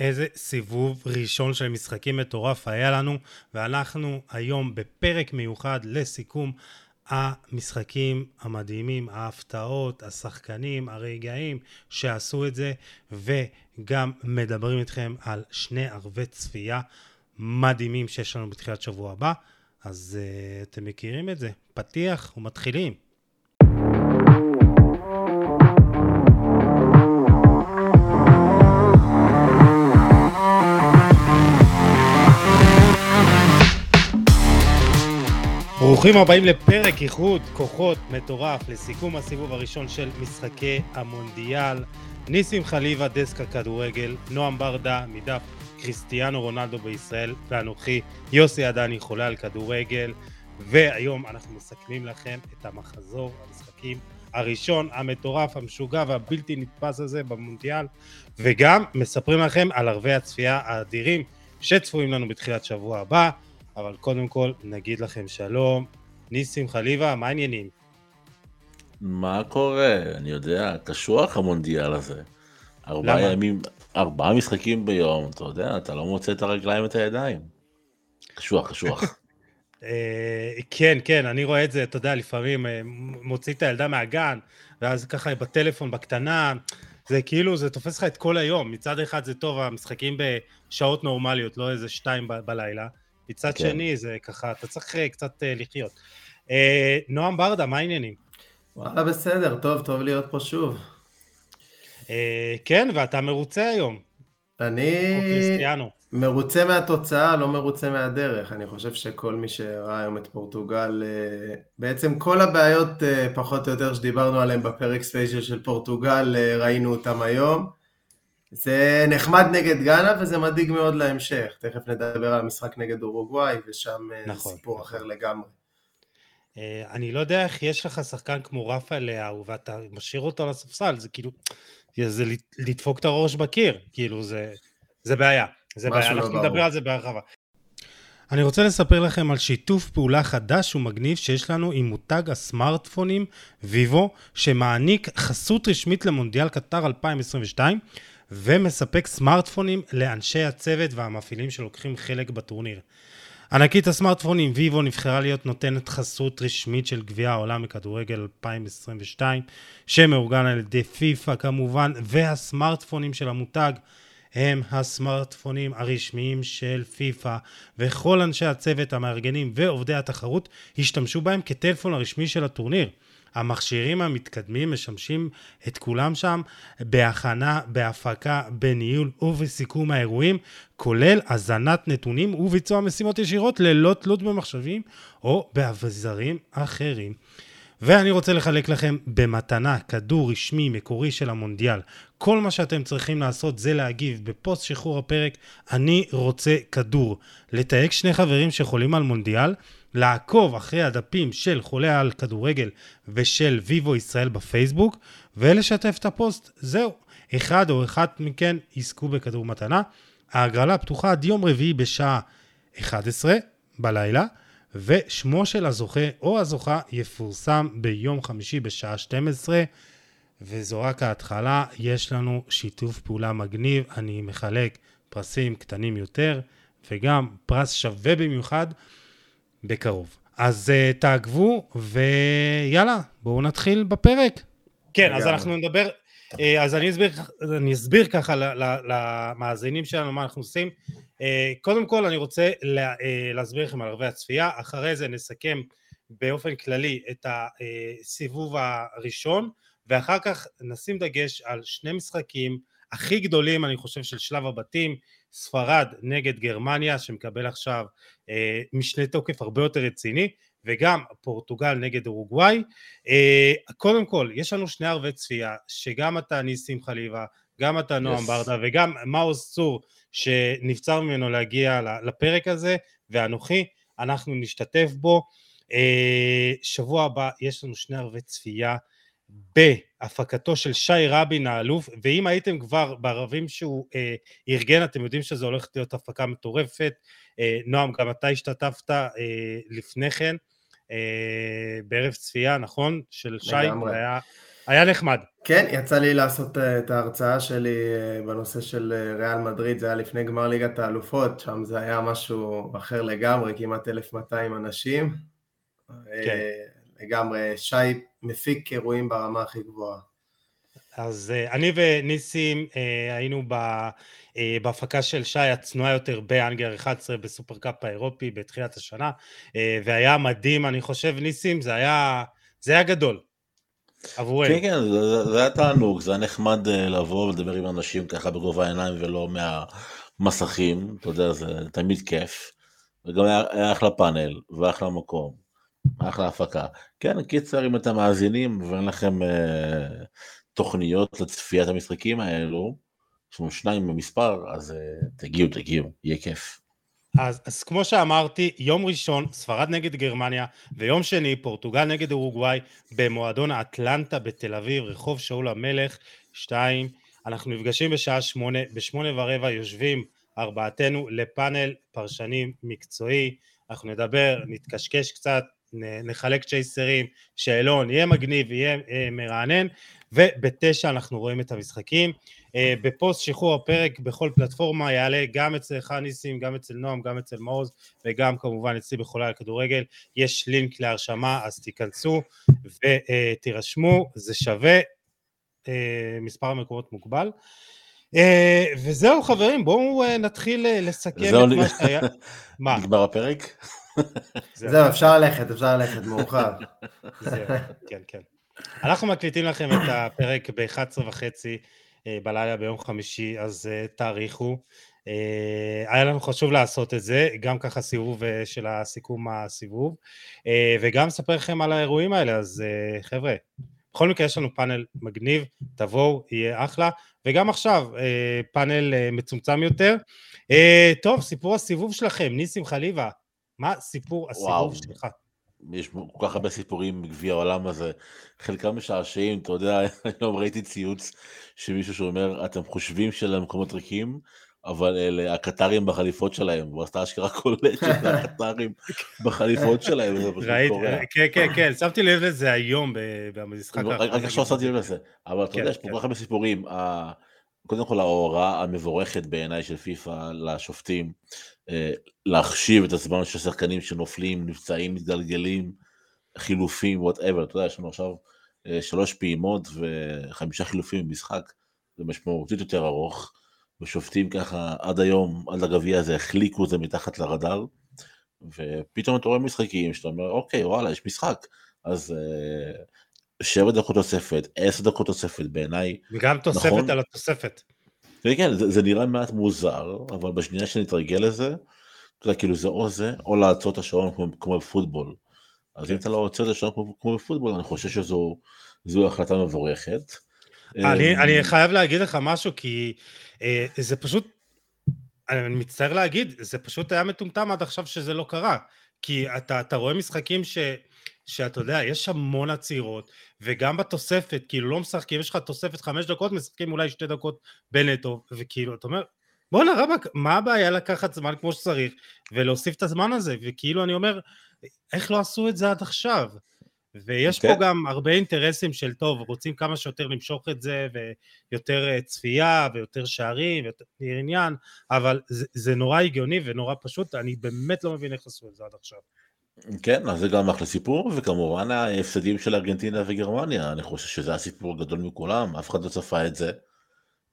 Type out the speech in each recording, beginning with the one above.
איזה סיבוב ראשון של משחקים מטורף היה לנו, ואנחנו היום בפרק מיוחד לסיכום המשחקים המדהימים, ההפתעות, השחקנים, הרגעים שעשו את זה, וגם מדברים איתכם על שני ערבי צפייה מדהימים שיש לנו בתחילת שבוע הבא. אז uh, אתם מכירים את זה, פתיח ומתחילים. ברוכים הבאים לפרק איחוד כוחות מטורף לסיכום הסיבוב הראשון של משחקי המונדיאל. ניסים חליבה, דסק הכדורגל, נועם ברדה, מדף קריסטיאנו רונלדו בישראל, ואנוכי יוסי עדני, חולה על כדורגל. והיום אנחנו מסכמים לכם את המחזור המשחקים הראשון, המטורף, המשוגע והבלתי נתפס הזה במונדיאל, וגם מספרים לכם על ערבי הצפייה האדירים שצפויים לנו בתחילת שבוע הבא. אבל קודם כל נגיד לכם שלום. ניסים חליבה, מה העניינים? מה קורה? אני יודע, קשוח המונדיאל הזה. ארבעה ימים, ארבעה משחקים ביום, אתה יודע, אתה לא מוצא את הרגליים ואת הידיים. קשוח, קשוח. אה, כן, כן, אני רואה את זה, אתה יודע, לפעמים אה, מוציא את הילדה מהגן, ואז ככה בטלפון בקטנה, זה כאילו, זה תופס לך את כל היום. מצד אחד זה טוב, המשחקים בשעות נורמליות, לא איזה שתיים בלילה. מצד כן. שני, זה ככה, אתה צריך אה, קצת אה, לחיות. אה, נועם ברדה, מה העניינים? וואלה, בסדר, טוב, טוב להיות פה שוב. כן, ואתה מרוצה היום. אני מרוצה מהתוצאה, לא מרוצה מהדרך. אני חושב שכל מי שראה היום את פורטוגל, בעצם כל הבעיות פחות או יותר שדיברנו עליהן בפרק ספיישל של פורטוגל, ראינו אותם היום. זה נחמד נגד גאנה וזה מדאיג מאוד להמשך. תכף נדבר על המשחק נגד אורוגוואי, ושם אה, נכון, סיפור נכון. אחר לגמרי. אה, אני לא יודע איך יש לך שחקן כמו רפה לאהו ואתה משאיר אותו על הספסל, זה כאילו, זה לדפוק את הראש בקיר, כאילו זה, זה בעיה, זה בעיה, לא אנחנו ברור. נדבר על זה בהרחבה. אני רוצה לספר לכם על שיתוף פעולה חדש ומגניב שיש לנו עם מותג הסמארטפונים ויבו, שמעניק חסות רשמית למונדיאל קטר 2022, ומספק סמארטפונים לאנשי הצוות והמפעילים שלוקחים חלק בטורניר. ענקית הסמארטפונים ויבו נבחרה להיות נותנת חסות רשמית של גביע העולם מכדורגל 2022 שמאורגן על ידי פיפ"א כמובן והסמארטפונים של המותג הם הסמארטפונים הרשמיים של פיפ"א וכל אנשי הצוות המארגנים ועובדי התחרות השתמשו בהם כטלפון הרשמי של הטורניר המכשירים המתקדמים משמשים את כולם שם בהכנה, בהפקה, בניהול ובסיכום האירועים, כולל הזנת נתונים וביצוע משימות ישירות ללא תלות במחשבים או באביזרים אחרים. ואני רוצה לחלק לכם במתנה כדור רשמי מקורי של המונדיאל. כל מה שאתם צריכים לעשות זה להגיב בפוסט שחרור הפרק, אני רוצה כדור. לתייג שני חברים שחולים על מונדיאל, לעקוב אחרי הדפים של חולה על כדורגל ושל ויבו ישראל בפייסבוק, ולשתף את הפוסט. זהו, אחד או אחת מכן יזכו בכדור מתנה. ההגרלה פתוחה עד יום רביעי בשעה 11 בלילה. ושמו של הזוכה או הזוכה יפורסם ביום חמישי בשעה 12, וזו רק ההתחלה, יש לנו שיתוף פעולה מגניב, אני מחלק פרסים קטנים יותר, וגם פרס שווה במיוחד בקרוב. אז uh, תעקבו, ויאללה, בואו נתחיל בפרק. כן, אז אנחנו נדבר, uh, אז אני אסביר, אני אסביר ככה למאזינים שלנו מה אנחנו עושים. אה, קודם כל אני רוצה אה, להסביר לכם על ערבי הצפייה, אחרי זה נסכם באופן כללי את הסיבוב הראשון, ואחר כך נשים דגש על שני משחקים הכי גדולים אני חושב של שלב הבתים, ספרד נגד גרמניה שמקבל עכשיו אה, משנה תוקף הרבה יותר רציני, וגם פורטוגל נגד אורוגוואי. קודם כל, יש לנו שני ערבי צפייה, שגם אתה ניסים חליבה, גם אתה נועם yes. ברדה וגם מעוז צור שנבצר ממנו להגיע לפרק הזה, ואנוכי, אנחנו נשתתף בו. אה, שבוע הבא יש לנו שני ערבי צפייה בהפקתו של שי רבין האלוף, ואם הייתם כבר בערבים שהוא אה, ארגן, אתם יודעים שזו הולכת להיות הפקה מטורפת. אה, נועם, גם אתה השתתפת אה, לפני כן, אה, בערב צפייה, נכון? של שי. היה היה נחמד. כן, יצא לי לעשות את ההרצאה שלי בנושא של ריאל מדריד, זה היה לפני גמר ליגת האלופות, שם זה היה משהו אחר לגמרי, כמעט 1,200 אנשים. כן. לגמרי, שי מפיק אירועים ברמה הכי גבוהה. אז אני וניסים היינו בהפקה של שי הצנועה יותר באנגר 11 בסופרקאפ האירופי בתחילת השנה, והיה מדהים, אני חושב, ניסים, זה היה, זה היה גדול. עבורנו. כן, כן, זה, זה היה תענוג, זה היה נחמד לבוא ולדבר עם אנשים ככה בגובה העיניים ולא מהמסכים, אתה יודע, זה תמיד כיף. וגם היה, היה אחלה פאנל, ואחלה מקום, אחלה הפקה. כן, קיצר, אם אתם מאזינים ואין לכם אה, תוכניות לצפיית המשחקים האלו, יש לנו שניים במספר, אז uh, תגיעו, תגיעו, יהיה כיף. אז, אז כמו שאמרתי, יום ראשון ספרד נגד גרמניה, ויום שני פורטוגל נגד אורוגוואי במועדון האטלנטה בתל אביב, רחוב שאול המלך, שתיים. אנחנו נפגשים בשעה שמונה, בשמונה ורבע יושבים ארבעתנו לפאנל פרשנים מקצועי, אנחנו נדבר, נתקשקש קצת, נחלק צ'ייסרים, שאלון, יהיה מגניב, יהיה אה, מרענן, ובתשע אנחנו רואים את המשחקים. אה, בפוסט שחרור הפרק בכל פלטפורמה יעלה גם אצלך ניסים, גם אצל נועם, גם אצל מעוז וגם כמובן אצלי בחולה על כדורגל. יש לינק להרשמה אז תיכנסו ותירשמו, זה שווה, אה, מספר המקומות מוגבל. אה, וזהו חברים, בואו נתחיל לסכם את מה שהיה. מה? נגמר הפרק? זהו, אפשר ללכת, אפשר ללכת, מאוחר. זהו, כן, כן. אנחנו מקליטים לכם את הפרק ב-11 וחצי אה, בלילה ביום חמישי, אז אה, תאריכו. אה, היה לנו חשוב לעשות את זה, גם ככה סיבוב של הסיכום הסיבוב, וגם אספר לכם על האירועים האלה, אז חבר'ה, בכל מקרה יש לנו פאנל מגניב, תבואו, יהיה אחלה, וגם עכשיו פאנל מצומצם יותר. טוב, סיפור הסיבוב שלכם, ניסים חליבה, מה סיפור הסיבוב. שלך? יש כל כך הרבה סיפורים מגביע העולם הזה, חלקם משעשעים, אתה יודע, היום ראיתי ציוץ של מישהו שאומר, אתם חושבים שלמקומות ריקים, אבל אלה הקטרים בחליפות שלהם, הוא עשתה אשכרה קולט של הקטרים בחליפות שלהם, זה פשוט קורה. כן, כן, כן, שמתי לב לזה היום במשחק האחרון. רק עכשיו שמתי לב לזה, אבל אתה יודע, יש פה כן, כל כך הרבה סיפורים, קודם כל ההוראה המבורכת בעיניי של פיפ"א לשופטים, להחשיב את הזמן של שחקנים שנופלים, נפצעים, מתגלגלים, חילופים, וואטאבר, אתה יודע, יש לנו עכשיו אה, שלוש פעימות וחמישה חילופים במשחק, זה משמעותית יותר ארוך, ושופטים ככה עד היום, עד הגביע הזה, החליקו את זה מתחת לרדאר, ופתאום אתה רואה משחקים שאתה אומר, אוקיי, וואלה, יש משחק, אז אה, שבע דקות תוספת, עשר דקות תוספת בעיניי. וגם תוספת נכון, על התוספת. כן, כן, זה, זה נראה מעט מוזר, אבל בשנייה שנתרגל לזה, אתה יודע, כאילו זה או זה, או לעצור את השעון כמו, כמו בפוטבול. אז אם אתה לא עוצר את השעון כמו, כמו בפוטבול, אני חושב שזו החלטה מבורכת. אני, אני חייב להגיד לך משהו, כי אה, זה פשוט, אני מצטער להגיד, זה פשוט היה מטומטם עד עכשיו שזה לא קרה. כי אתה, אתה רואה משחקים ש... שאתה יודע, יש המון עצירות, וגם בתוספת, כאילו לא משחקים, יש לך תוספת חמש דקות, משחקים אולי שתי דקות בנטו, וכאילו, אתה אומר, בואנה רבאק, מה הבעיה לקחת זמן כמו שצריך, ולהוסיף את הזמן הזה, וכאילו אני אומר, איך לא עשו את זה עד עכשיו? ויש okay. פה כן. גם הרבה אינטרסים של טוב, רוצים כמה שיותר למשוך את זה, ויותר אה, צפייה, ויותר שערים, ויותר עניין, אבל זה, זה נורא הגיוני ונורא פשוט, אני באמת לא מבין איך עשו את זה עד עכשיו. כן, אז זה גם אחלה סיפור, וכמובן ההפסדים של ארגנטינה וגרמניה, אני חושב שזה הסיפור הגדול מכולם, אף אחד לא צפה את זה.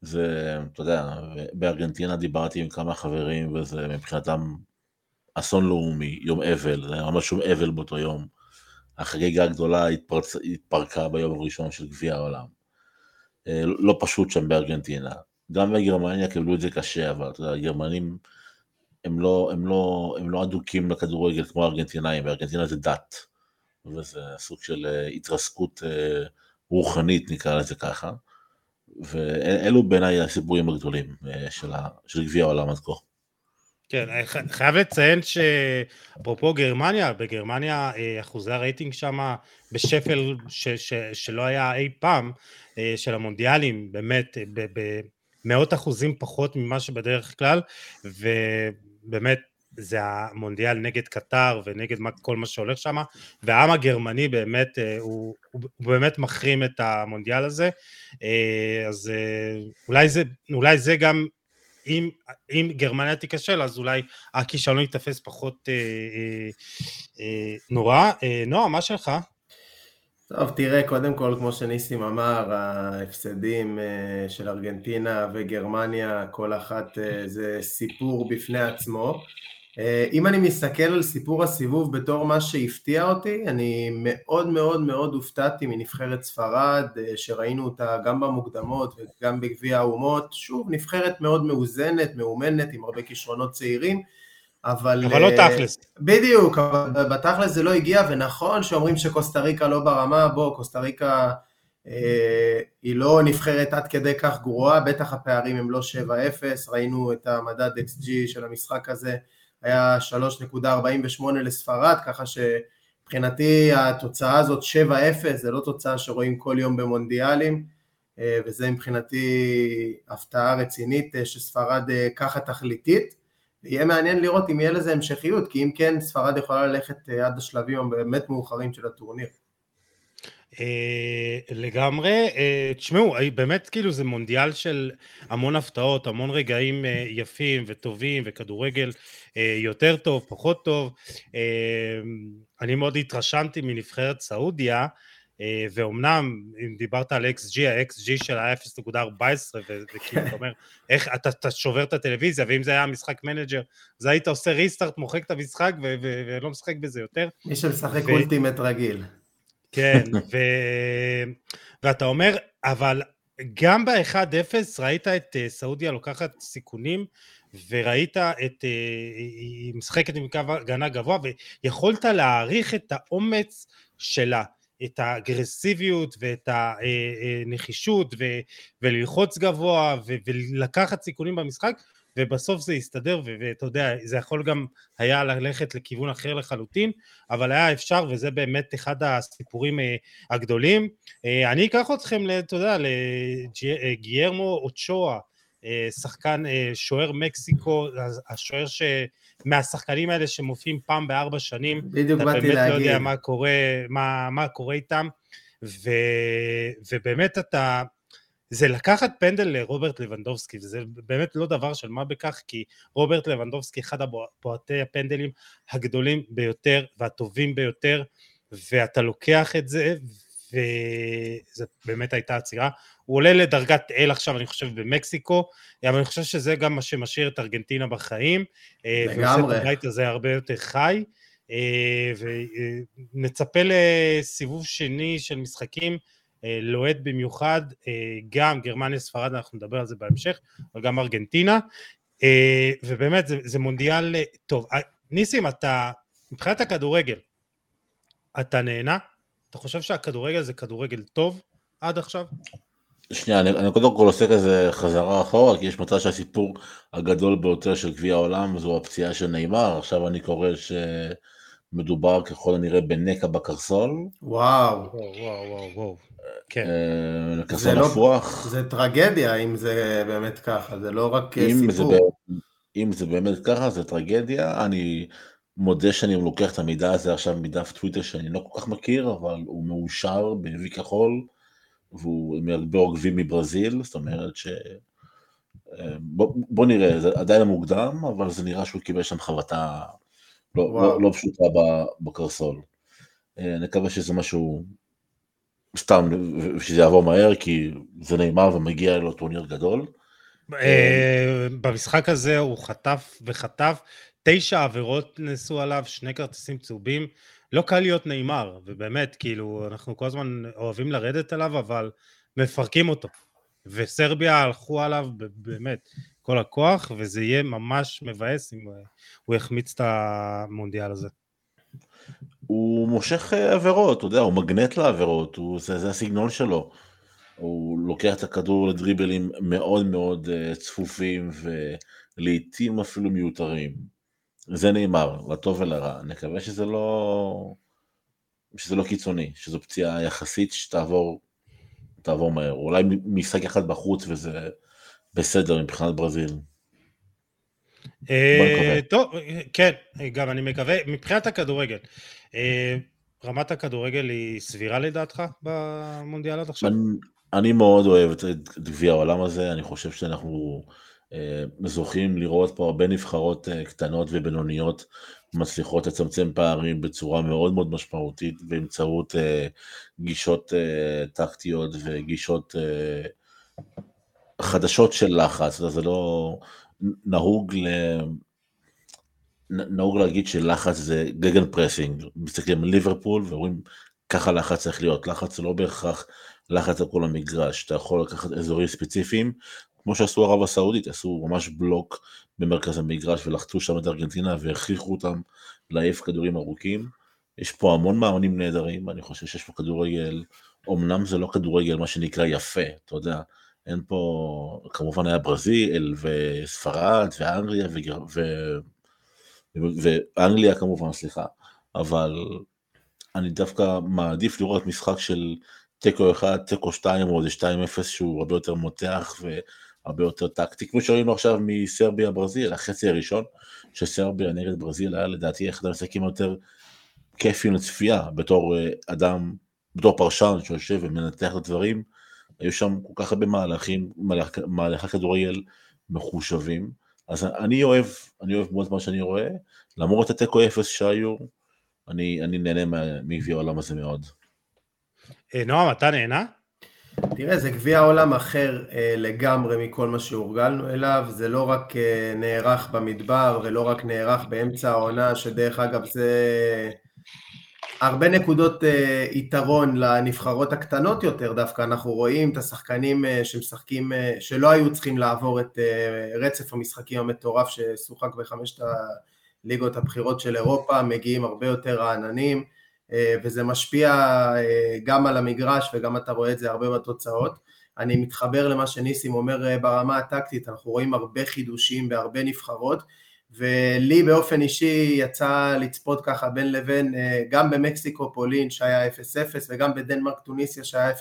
זה, אתה יודע, בארגנטינה דיברתי עם כמה חברים, וזה מבחינתם אסון לאומי, יום אבל, זה היה ממש יום אבל באותו יום. החגיגה הגדולה התפרצ... התפרקה ביום הראשון של גביע העולם. אה, לא פשוט שם בארגנטינה. גם בגרמניה קיבלו את זה קשה, אבל אתה יודע, הגרמנים הם לא, הם לא, הם לא אדוקים לכדורגל כמו הארגנטינאים, בארגנטינה זה דת, וזה סוג של אה, התרסקות אה, רוחנית נקרא לזה ככה, ואלו בעיניי הסיפורים הגדולים אה, של, של גביע העולם עד כה. כן, חייב לציין שאפרופו גרמניה, בגרמניה אחוזי הרייטינג שם בשפל ש, ש, שלא היה אי פעם של המונדיאלים, באמת במאות אחוזים פחות ממה שבדרך כלל, ו... באמת זה המונדיאל נגד קטר ונגד כל מה שהולך שם, והעם הגרמני באמת, אה, הוא, הוא באמת מחרים את המונדיאל הזה, אה, אז אה, אולי זה, אולי זה גם, אם, אם גרמניה תיכשל, אז אולי הכישלון ייתפס פחות אה, אה, אה, נורא. אה, נועה, מה שלך? טוב, תראה, קודם כל, כמו שניסים אמר, ההפסדים של ארגנטינה וגרמניה, כל אחת זה סיפור בפני עצמו. אה, אם אני מסתכל על סיפור הסיבוב בתור מה שהפתיע אותי, אני מאוד מאוד מאוד הופתעתי מנבחרת ספרד, אה, שראינו אותה גם במוקדמות וגם בגביע האומות, שוב, נבחרת מאוד מאוזנת, מאומנת, עם הרבה כישרונות צעירים, אבל... אבל לא אה, תכלס. בדיוק, אבל בתכלס זה לא הגיע, ונכון שאומרים שקוסטה ריקה לא ברמה, בוא, קוסטה ריקה אה, היא לא נבחרת עד כדי כך גרועה, בטח הפערים הם לא 7-0, ראינו את המדד XG של המשחק הזה, היה 3.48 לספרד, ככה שמבחינתי התוצאה הזאת 7-0 זה לא תוצאה שרואים כל יום במונדיאלים, אה, וזה מבחינתי הפתעה רצינית אה, שספרד ככה תכליתית. יהיה מעניין לראות אם יהיה לזה המשכיות, כי אם כן, ספרד יכולה ללכת עד השלבים הבאמת מאוחרים של הטורניר. אה, לגמרי, אה, תשמעו, באמת כאילו זה מונדיאל של המון הפתעות, המון רגעים אה, יפים וטובים וכדורגל יותר טוב, פחות טוב. אני מאוד התרשמתי מנבחרת סעודיה, ואומנם אם דיברת על XG, ה-XG שלה היה 0.14 וכאילו אתה אומר, איך אתה, אתה שובר את הטלוויזיה ואם זה היה משחק manager, אז היית עושה restart, מוחק את המשחק ולא משחק בזה יותר. מי שמשחק ultimate רגיל. כן, ו... ואתה אומר, אבל גם ב-1-0 ראית את אה, סעודיה לוקחת סיכונים, וראית את, אה, היא משחקת עם קו הגנה גבוה, ויכולת להעריך את האומץ שלה, את האגרסיביות ואת הנחישות, אה, וללחוץ גבוה, ולקחת סיכונים במשחק, ובסוף זה הסתדר, ואתה יודע, זה יכול גם היה ללכת לכיוון אחר לחלוטין, אבל היה אפשר, וזה באמת אחד הסיפורים אה, הגדולים. אה, אני אקח אתכם, אתה יודע, לגיירמו אוצ'ואה, אה, שחקן, שוער מקסיקו, השוער ש... מהשחקנים האלה שמופיעים פעם בארבע שנים, בדיוק באתי להגיד. אתה באמת לא יודע מה קורה, מה, מה קורה איתם, ו, ובאמת אתה, זה לקחת פנדל לרוברט לבנדובסקי, וזה באמת לא דבר של מה בכך, כי רוברט לבנדובסקי אחד הבועטי הפנדלים הגדולים ביותר והטובים ביותר, ואתה לוקח את זה, וזו באמת הייתה עצירה. הוא עולה לדרגת אל עכשיו, אני חושב, במקסיקו, אבל אני חושב שזה גם מה שמשאיר את ארגנטינה בחיים. לגמרי. ועושה את הבית הזה הרבה יותר חי. אה, ונצפה לסיבוב שני של משחקים אה, לוהט במיוחד, אה, גם גרמניה, ספרד, אנחנו נדבר על זה בהמשך, אבל גם ארגנטינה, אה, ובאמת זה, זה מונדיאל טוב. ניסים, אתה, מבחינת הכדורגל, אתה נהנה? אתה חושב שהכדורגל זה כדורגל טוב עד עכשיו? שנייה, אני, אני קודם כל עושה כזה חזרה אחורה, כי יש מצב שהסיפור הגדול ביותר של גביע העולם זו הפציעה של נאמר, עכשיו אני קורא ש... מדובר ככל הנראה בנקע בקרסול. וואו. וואו, וואו, וואו. כן. אה, קרסול לא- הפרוח. זה טרגדיה אם זה באמת ככה, זה לא רק אם סיפור. זה, אם זה באמת ככה, זה טרגדיה. אני מודה שאני לוקח את המידע הזה עכשיו מדף טוויטר שאני לא כל כך מכיר, אבל הוא מאושר בוי כחול, והוא עם הרבה עוקבים מברזיל, זאת אומרת ש... אה, בוא, בוא נראה, זה עדיין מוקדם, אבל זה נראה שהוא קיבל שם חבטה לא, לא, לא פשוטה בקרסול. אה, נקווה שזה משהו, סתם, שזה יעבור מהר, כי זה נאמר ומגיע לו טורניר גדול. אה, במשחק הזה הוא חטף וחטף, תשע עבירות נעשו עליו, שני כרטיסים צהובים. לא קל להיות נאמר, ובאמת, כאילו, אנחנו כל הזמן אוהבים לרדת עליו, אבל מפרקים אותו. וסרביה הלכו עליו באמת כל הכוח, וזה יהיה ממש מבאס אם הוא יחמיץ את המונדיאל הזה. הוא מושך אה, עבירות, אתה יודע, הוא מגנט לעבירות, הוא, זה, זה הסגנון שלו. הוא לוקח את הכדור לדריבלים מאוד מאוד uh, צפופים ולעיתים אפילו מיותרים. זה נאמר, לטוב ולרע. נקווה שזה לא, שזה לא קיצוני, שזו פציעה יחסית שתעבור תעבור מהר. אולי משחק אחד בחוץ וזה בסדר מבחינת ברזיל. טוב, כן, גם אני מקווה, מבחינת הכדורגל, רמת הכדורגל היא סבירה לדעתך במונדיאל עד עכשיו? אני מאוד אוהב את גביע העולם הזה, אני חושב שאנחנו אה, זוכים לראות פה הרבה נבחרות אה, קטנות ובינוניות מצליחות לצמצם פערים בצורה מאוד מאוד משמעותית באמצעות אה, גישות טקטיות וגישות חדשות של לחץ, זה לא נהוג ל... נהוג להגיד שלחץ זה gegenpressing, מסתכלים על ליברפול ואומרים ככה לחץ צריך להיות, לחץ זה לא בהכרח לחץ על כל המגרש, אתה יכול לקחת אזורים ספציפיים, כמו שעשו ערב הסעודית, עשו ממש בלוק במרכז המגרש ולחצו שם את ארגנטינה והכריחו אותם להעיף כדורים ארוכים. יש פה המון מאמנים נהדרים, אני חושב שיש פה כדורגל, אמנם זה לא כדורגל מה שנקרא יפה, אתה יודע, אין פה, כמובן היה ברזיל וספרד ואנגליה וגר... ו... ואנגליה כמובן, סליחה, אבל אני דווקא מעדיף לראות משחק של תיקו 1, תיקו 2 או איזה 2-0 שהוא הרבה יותר מותח והרבה יותר טקטי, כמו שראינו עכשיו מסרביה ברזיל, החצי הראשון של סרביה נגד ברזיל היה לדעתי אחד המשחקים יותר כיפים לצפייה בתור אה, אדם, בתור פרשן שיושב ומנתח את הדברים, היו שם כל כך הרבה מהלכים, מהלכי כדורגל מחושבים, אז אני אוהב, אני אוהב מאוד מה שאני רואה, למרות התיקו אפס שהיו, אני, אני נהנה מגביע העולם הזה מאוד. אה, נועם, אתה נהנה? תראה, זה גביע עולם אחר אה, לגמרי מכל מה שהורגלנו אליו, זה לא רק אה, נערך במדבר ולא רק נערך באמצע העונה, שדרך אגב זה הרבה נקודות אה, יתרון לנבחרות הקטנות יותר דווקא, אנחנו רואים את השחקנים אה, שמשחקים, אה, שלא היו צריכים לעבור את אה, רצף המשחקים המטורף ששוחק בחמשת הליגות הבכירות של אירופה, מגיעים הרבה יותר רעננים. אה, וזה משפיע אה, גם על המגרש וגם אתה רואה את זה הרבה בתוצאות. אני מתחבר למה שניסים אומר אה, ברמה הטקטית, אנחנו רואים הרבה חידושים בהרבה נבחרות, ולי באופן אישי יצא לצפות ככה בין לבין גם במקסיקו פולין שהיה 0-0 וגם בדנמרק טוניסיה שהיה 0-0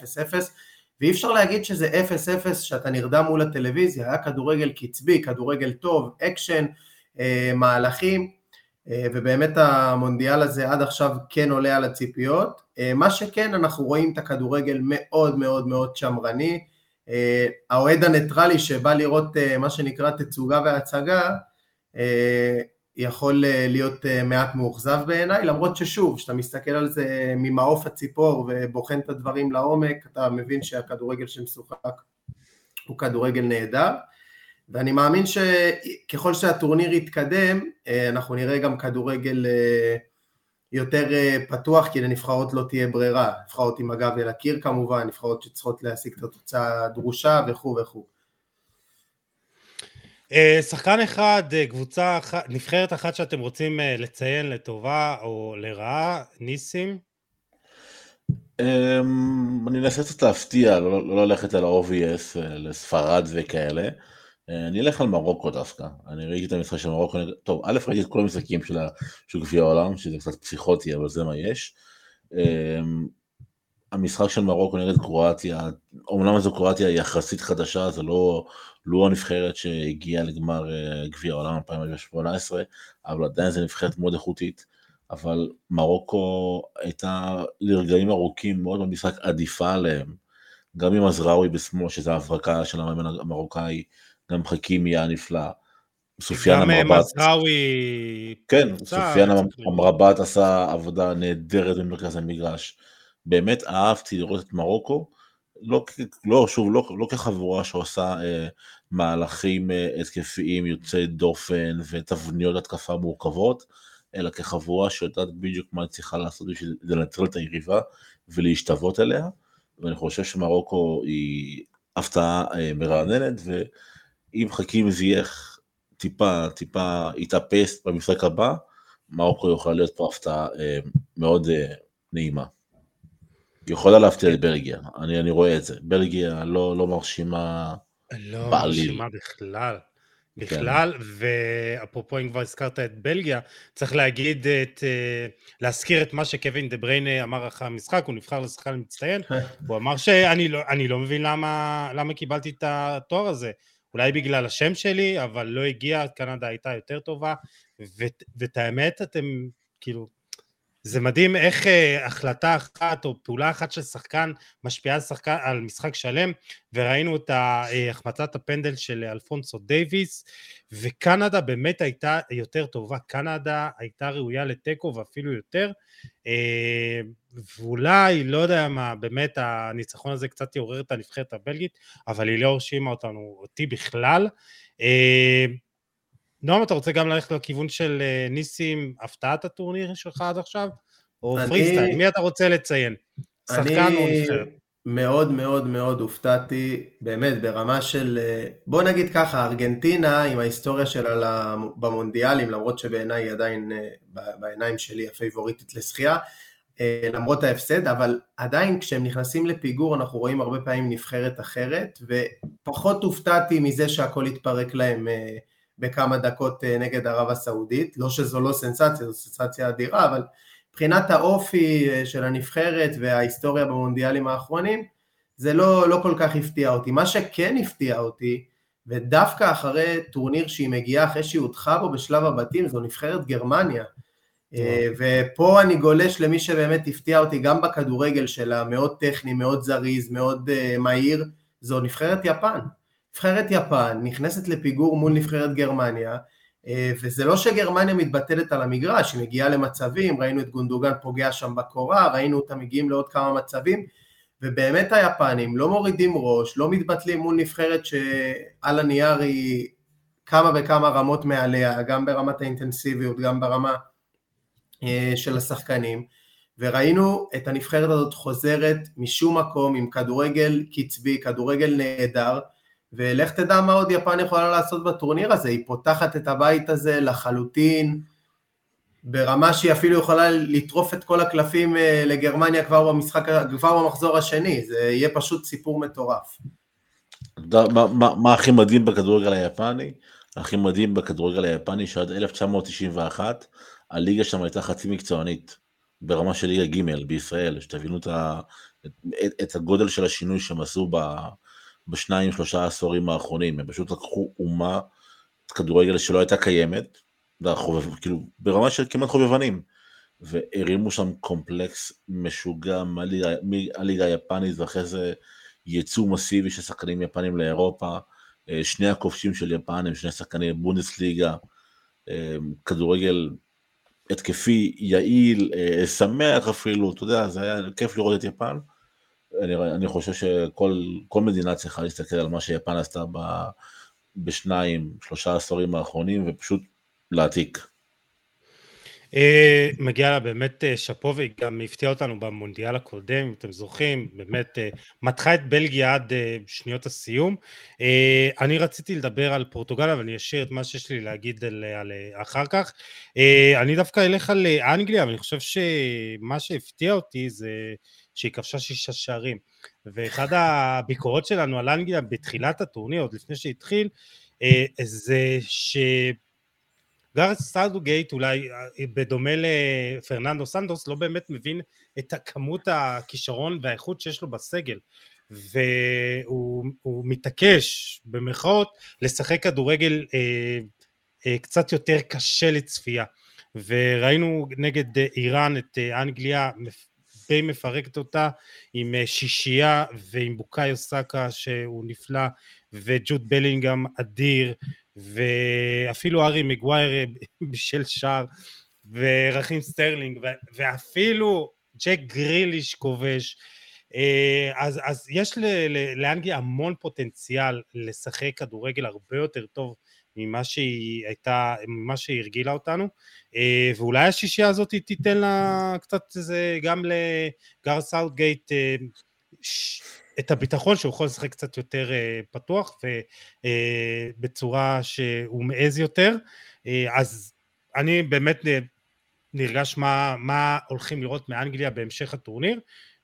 ואי אפשר להגיד שזה 0-0 שאתה נרדם מול הטלוויזיה, היה כדורגל קצבי, כדורגל טוב, אקשן, מהלכים, ובאמת המונדיאל הזה עד עכשיו כן עולה על הציפיות. אה, מה שכן, אנחנו רואים את הכדורגל מאוד מאוד מאוד שמרני. אה, האוהד הניטרלי שבא לראות מה שנקרא תצוגה והצגה, יכול להיות מעט מאוכזב בעיניי, למרות ששוב, כשאתה מסתכל על זה ממעוף הציפור ובוחן את הדברים לעומק, אתה מבין שהכדורגל שמשוחק הוא כדורגל נהדר. ואני מאמין שככל שהטורניר יתקדם, אה, אנחנו נראה גם כדורגל אה, יותר אה, פתוח, כי לנבחרות לא תהיה ברירה. נבחרות עם הגב אל הקיר כמובן, נבחרות שצריכות להשיג את התוצאה הדרושה וכו' וכו'. שחקן אחד, קבוצה אחת, נבחרת אחת שאתם רוצים לציין לטובה או לרעה, ניסים? אמ, אני אנסה קצת להפתיע, לא, לא ללכת על ה-OVS, לספרד וכאלה. אני אלך על מרוקו דווקא, אני ראיתי את המשחק של מרוקו, טוב, א' ראיתי את כל המשחקים של, גביע העולם, שזה קצת פסיכוטי, אבל זה מה יש. אמ, המשחק של מרוקו נגד קרואטיה, אומנם זו קרואטיה יחסית חדשה, זה לא, לא הנבחרת שהגיעה לגמר אה, גביע העולם 2018, אבל עדיין זו נבחרת מאוד איכותית, אבל מרוקו הייתה לרגעים ארוכים מאוד במשחק עדיפה עליהם, גם עם עזראוי בשמאל, שזה ההברקה של המאמן המרוקאי, גם חכימי היה נפלא. סופיאן אמרבת. גם מזרעוי... כן, סופיאן אמרבת עשה עבודה נהדרת במרכז המגרש. באמת אהבתי לראות את מרוקו, לא, לא שוב, לא, לא כחבורה שעושה אה, מהלכים אה, התקפיים יוצאי דופן ותבניות התקפה מורכבות, אלא כחבורה שיודעת בדיוק מה היא צריכה לעשות בשביל לנטרל את היריבה ולהשתוות אליה, ואני חושב שמרוקו היא הפתעה אה, מרעננת, ו... אם חכים זייח טיפה, טיפה יתאפס במשחק הבא, מרוקו יוכל להיות פה הפתעה אה, מאוד אה, נעימה. יכולה להפתיע את בלגיה, אני, אני רואה את זה. בלגיה לא, לא מרשימה לא בעליל. לא מרשימה בכלל. כן. בכלל, כן. ואפרופו אם כבר הזכרת את בלגיה, צריך להגיד את, אה, להזכיר את מה שקווין דה בריינה אמר אחרי המשחק, הוא נבחר לשחקן מצטיין, הוא אמר שאני לא, לא מבין למה, למה קיבלתי את התואר הזה, אולי בגלל השם שלי, אבל לא הגיע, קנדה הייתה יותר טובה, ואת האמת, אתם, כאילו, זה מדהים איך uh, החלטה אחת או פעולה אחת של שחקן משפיעה על, שחקן, על משחק שלם וראינו את אה, החמצת הפנדל של אלפונסו דייוויס וקנדה באמת הייתה יותר טובה, קנדה הייתה ראויה לתיקו ואפילו יותר אה, ואולי, לא יודע מה, באמת הניצחון הזה קצת יעורר את הנבחרת הבלגית אבל היא לא הרשימה אותנו, אותי בכלל אה, נועם, אתה רוצה גם ללכת לכיוון של אה, ניסים, הפתעת הטורניר שלך עד עכשיו? או אני... פריסטייל, מי אתה רוצה לציין? שחקן או נבחרת? מאוד מאוד מאוד הופתעתי, באמת ברמה של, אה, בוא נגיד ככה, ארגנטינה עם ההיסטוריה שלה במונדיאלים, למרות שבעיניי היא עדיין אה, בעיניים שלי הפייבוריטית לשחייה, למרות ההפסד, אבל עדיין כשהם נכנסים לפיגור אנחנו רואים הרבה פעמים נבחרת אחרת, ופחות הופתעתי מזה שהכל התפרק להם בכמה דקות אה, נגד ערב הסעודית, לא שזו לא סנסציה, זו סנסציה אדירה, אבל מבחינת האופי אה, של הנבחרת וההיסטוריה במונדיאלים האחרונים, זה לא, לא כל כך הפתיע אותי. מה שכן הפתיע אותי, ודווקא אחרי טורניר שהיא מגיעה, אחרי שהיא הודחה בו בשלב הבתים, זו נבחרת גרמניה. אה, ופה אני גולש למי שבאמת הפתיע אותי גם בכדורגל שלה, מאוד טכני, מאוד זריז, מאוד מהיר, זו נבחרת יפן. נבחרת יפן נכנסת לפיגור מול נבחרת גרמניה, אה, וזה לא שגרמניה מתבטלת על המגרש, היא מגיעה למצבים, ראינו את גונדוגן פוגע שם בקורה, ראינו אותם מגיעים לעוד כמה מצבים, ובאמת היפנים לא מורידים ראש, לא מתבטלים מול נבחרת שעל הנייר היא כמה וכמה רמות מעליה, גם ברמת האינטנסיביות, גם ברמה אה, של השחקנים, וראינו את הנבחרת הזאת חוזרת משום מקום עם כדורגל קצבי, כדורגל נהדר, ולך תדע מה עוד יפן יכולה לעשות בטורניר הזה, היא פותחת את הבית הזה לחלוטין, ברמה שהיא אפילו יכולה לטרוף את כל הקלפים אה, לגרמניה כבר במשחק, כבר במחזור השני, זה יהיה פשוט סיפור מטורף. מה, מה, מה הכי מדהים בכדורגל היפני? הכי מדהים בכדורגל היפני שעד 1991 הליגה שם הייתה חצי מקצוענית ברמה של ליגה ג' בישראל, שתבינו את, את, את הגודל של השינוי שהם עשו ב, בשניים שלושה עשורים האחרונים, הם פשוט לקחו אומה כדורגל שלא הייתה קיימת, חובב, כאילו ברמה של כמעט חובבנים, והרימו שם קומפלקס משוגע מהליגה היפנית ואחרי זה ייצוא מסיבי של שחקנים יפנים לאירופה, אה, שני הכובשים של יפן הם שני שחקני בונדסליגה, אה, כדורגל התקפי, יעיל, אה, שמח אפילו, אתה יודע, זה היה כיף לראות את יפן. אני, אני חושב שכל מדינה צריכה להסתכל על מה שיפן עשתה ב, בשניים, שלושה עשורים האחרונים, ופשוט להעתיק. Uh, מגיע לה באמת uh, שאפו והיא גם הפתיעה אותנו במונדיאל הקודם, אם אתם זוכרים, באמת uh, מתחה את בלגיה עד שניות הסיום. אני רציתי לדבר על פורטוגל, אבל אני אשאיר את מה שיש לי להגיד על, על, אחר כך. אני דווקא אלך על אנגליה, ואני חושב שמה שהפתיע אותי זה שהיא כבשה שישה שערים. ואחד הביקורות שלנו על אנגליה בתחילת הטורניר, עוד לפני שהתחיל, אה, זה שגארת' סאות'גייט אולי אה, בדומה לפרננדו סנטוס לא באמת מבין את הכמות הכישרון והאיכות שיש לו בסגל והוא מתעקש במרכאות לשחק כדורגל אה, אה, קצת יותר קשה לצפייה וראינו נגד איראן את אנגליה די מפרקת אותה עם אה, שישייה ועם בוקאיו סאקה שהוא נפלא וג'וד בלינגהם אדיר ואפילו הארי מגווייר אה, בישל שער ורחים סטרלינג ואפילו ג'ק גריליש כובש. אה, אז, אז יש לאנגליה המון פוטנציאל לשחק כדורגל הרבה יותר טוב ממה שהיא הייתה, ממה שהיא הרגילה אותנו, אה, ואולי השישייה הזאת תיתן לה קצת איזה, גם לגארת' סאות'גייט אה, את הביטחון שהוא יכול לשחק קצת יותר אה, פתוח ובצורה שהוא מעז יותר, אז אני באמת נרגש מה, מה הולכים לראות מאנגליה בהמשך הטורניר,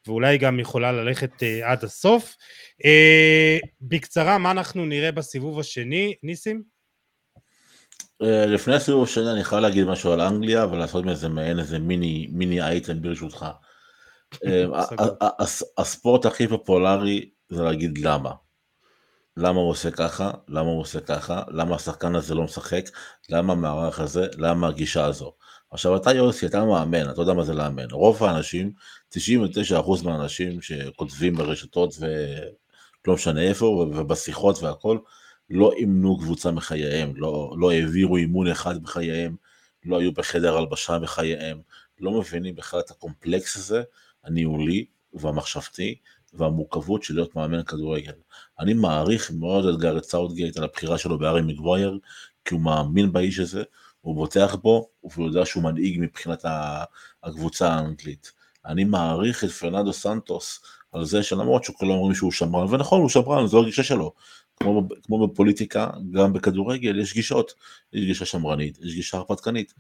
ואולי גם יכולה ללכת עד הסוף. בקצרה, מה אנחנו נראה בסיבוב השני, ניסים? אה, לפני הסיבוב השני אני חייב להגיד משהו על אנגליה ולעשות מזה מעין איזה מיני מיני אייטם ברשותך. אה, הספורט הכי פופולרי זה להגיד למה. למה הוא עושה ככה, למה הוא עושה ככה, למה השחקן הזה לא משחק, למה המערך הזה, למה הגישה הזו. עכשיו אתה יוסי, אתה מאמן, אתה יודע מה זה לאמן. רוב האנשים, 99% מהאנשים שכותבים ברשתות ולא משנה איפה, ובשיחות והכל, לא אימנו קבוצה בחייהם, לא, לא העבירו אימון אחד בחייהם, לא היו בחדר הלבשה בחייהם, לא מבינים בכלל את הקומפלקס הזה, הניהולי והמחשבתי, והמורכבות של להיות מאמן כדורגל. אני מעריך מאוד את גארת' סאות'גייט על הבחירה שלו בהארי מגווייר, כי הוא מאמין באיש הזה, הוא בוטח בו, והוא יודע שהוא מנהיג מבחינת הקבוצה האנגלית. אני מעריך את פרננדו סנטוס על זה שלמרות שכולם אומרים שהוא שמרן, ונכון הוא שמרן, זו הגישה שלו. כמו, כמו בפוליטיקה, גם בכדורגל יש גישות, יש גישה שמרנית, יש גישה הרפתקנית.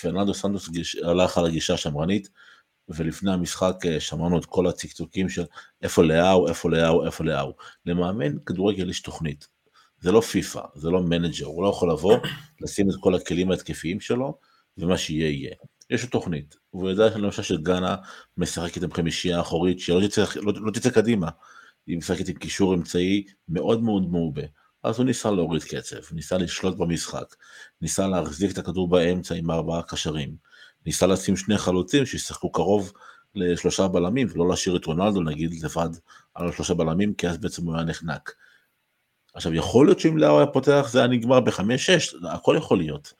פרננדו סנטוס הלך על הגישה השמרנית, ולפני המשחק אה, שמענו את כל הצקצוקים של איפה לאהו, איפה לאהו, איפה לאהו. למאמן כדורגל יש תוכנית. זה לא פיפא, זה לא manager, הוא לא יכול לבוא, לשים את כל הכלים ההתקפיים שלו, ומה שיהיה יהיה. יש לו תוכנית, הוא יודע למשל שגאנה משחקת עם חמישייה אחורית שלא תצא, לא, לא תצא קדימה, היא משחקת עם קישור אמצעי מאוד מאוד מעובה. אז הוא ניסה להוריד קצב, ניסה לשלוט במשחק, ניסה להחזיק את הכדור באמצע עם ארבעה קשרים, ניסה לשים שני חלוצים שישחקו קרוב לשלושה בלמים ולא להשאיר את רונלדו נגיד לבד על השלושה בלמים כי אז בעצם הוא היה נחנק. עכשיו יכול להיות שאם לאו היה פותח זה היה נגמר בחמש-שש, הכל יכול להיות.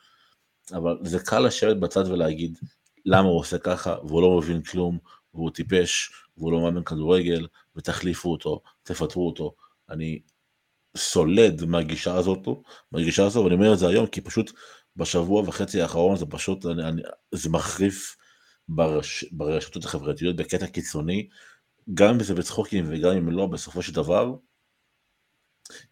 אבל זה קל לשבת בצד ולהגיד למה הוא עושה ככה והוא לא מבין כלום והוא טיפש והוא לא מאמן כדורגל ותחליפו אותו, תפטרו אותו. אני סולד מהגישה הזאת, מהגישה הזו, ואני אומר את זה היום כי פשוט בשבוע וחצי האחרון זה פשוט, אני, אני, זה מחריף ברש, ברשתות החברתיות בקטע קיצוני, גם אם זה בצחוקים וגם אם לא, בסופו של דבר,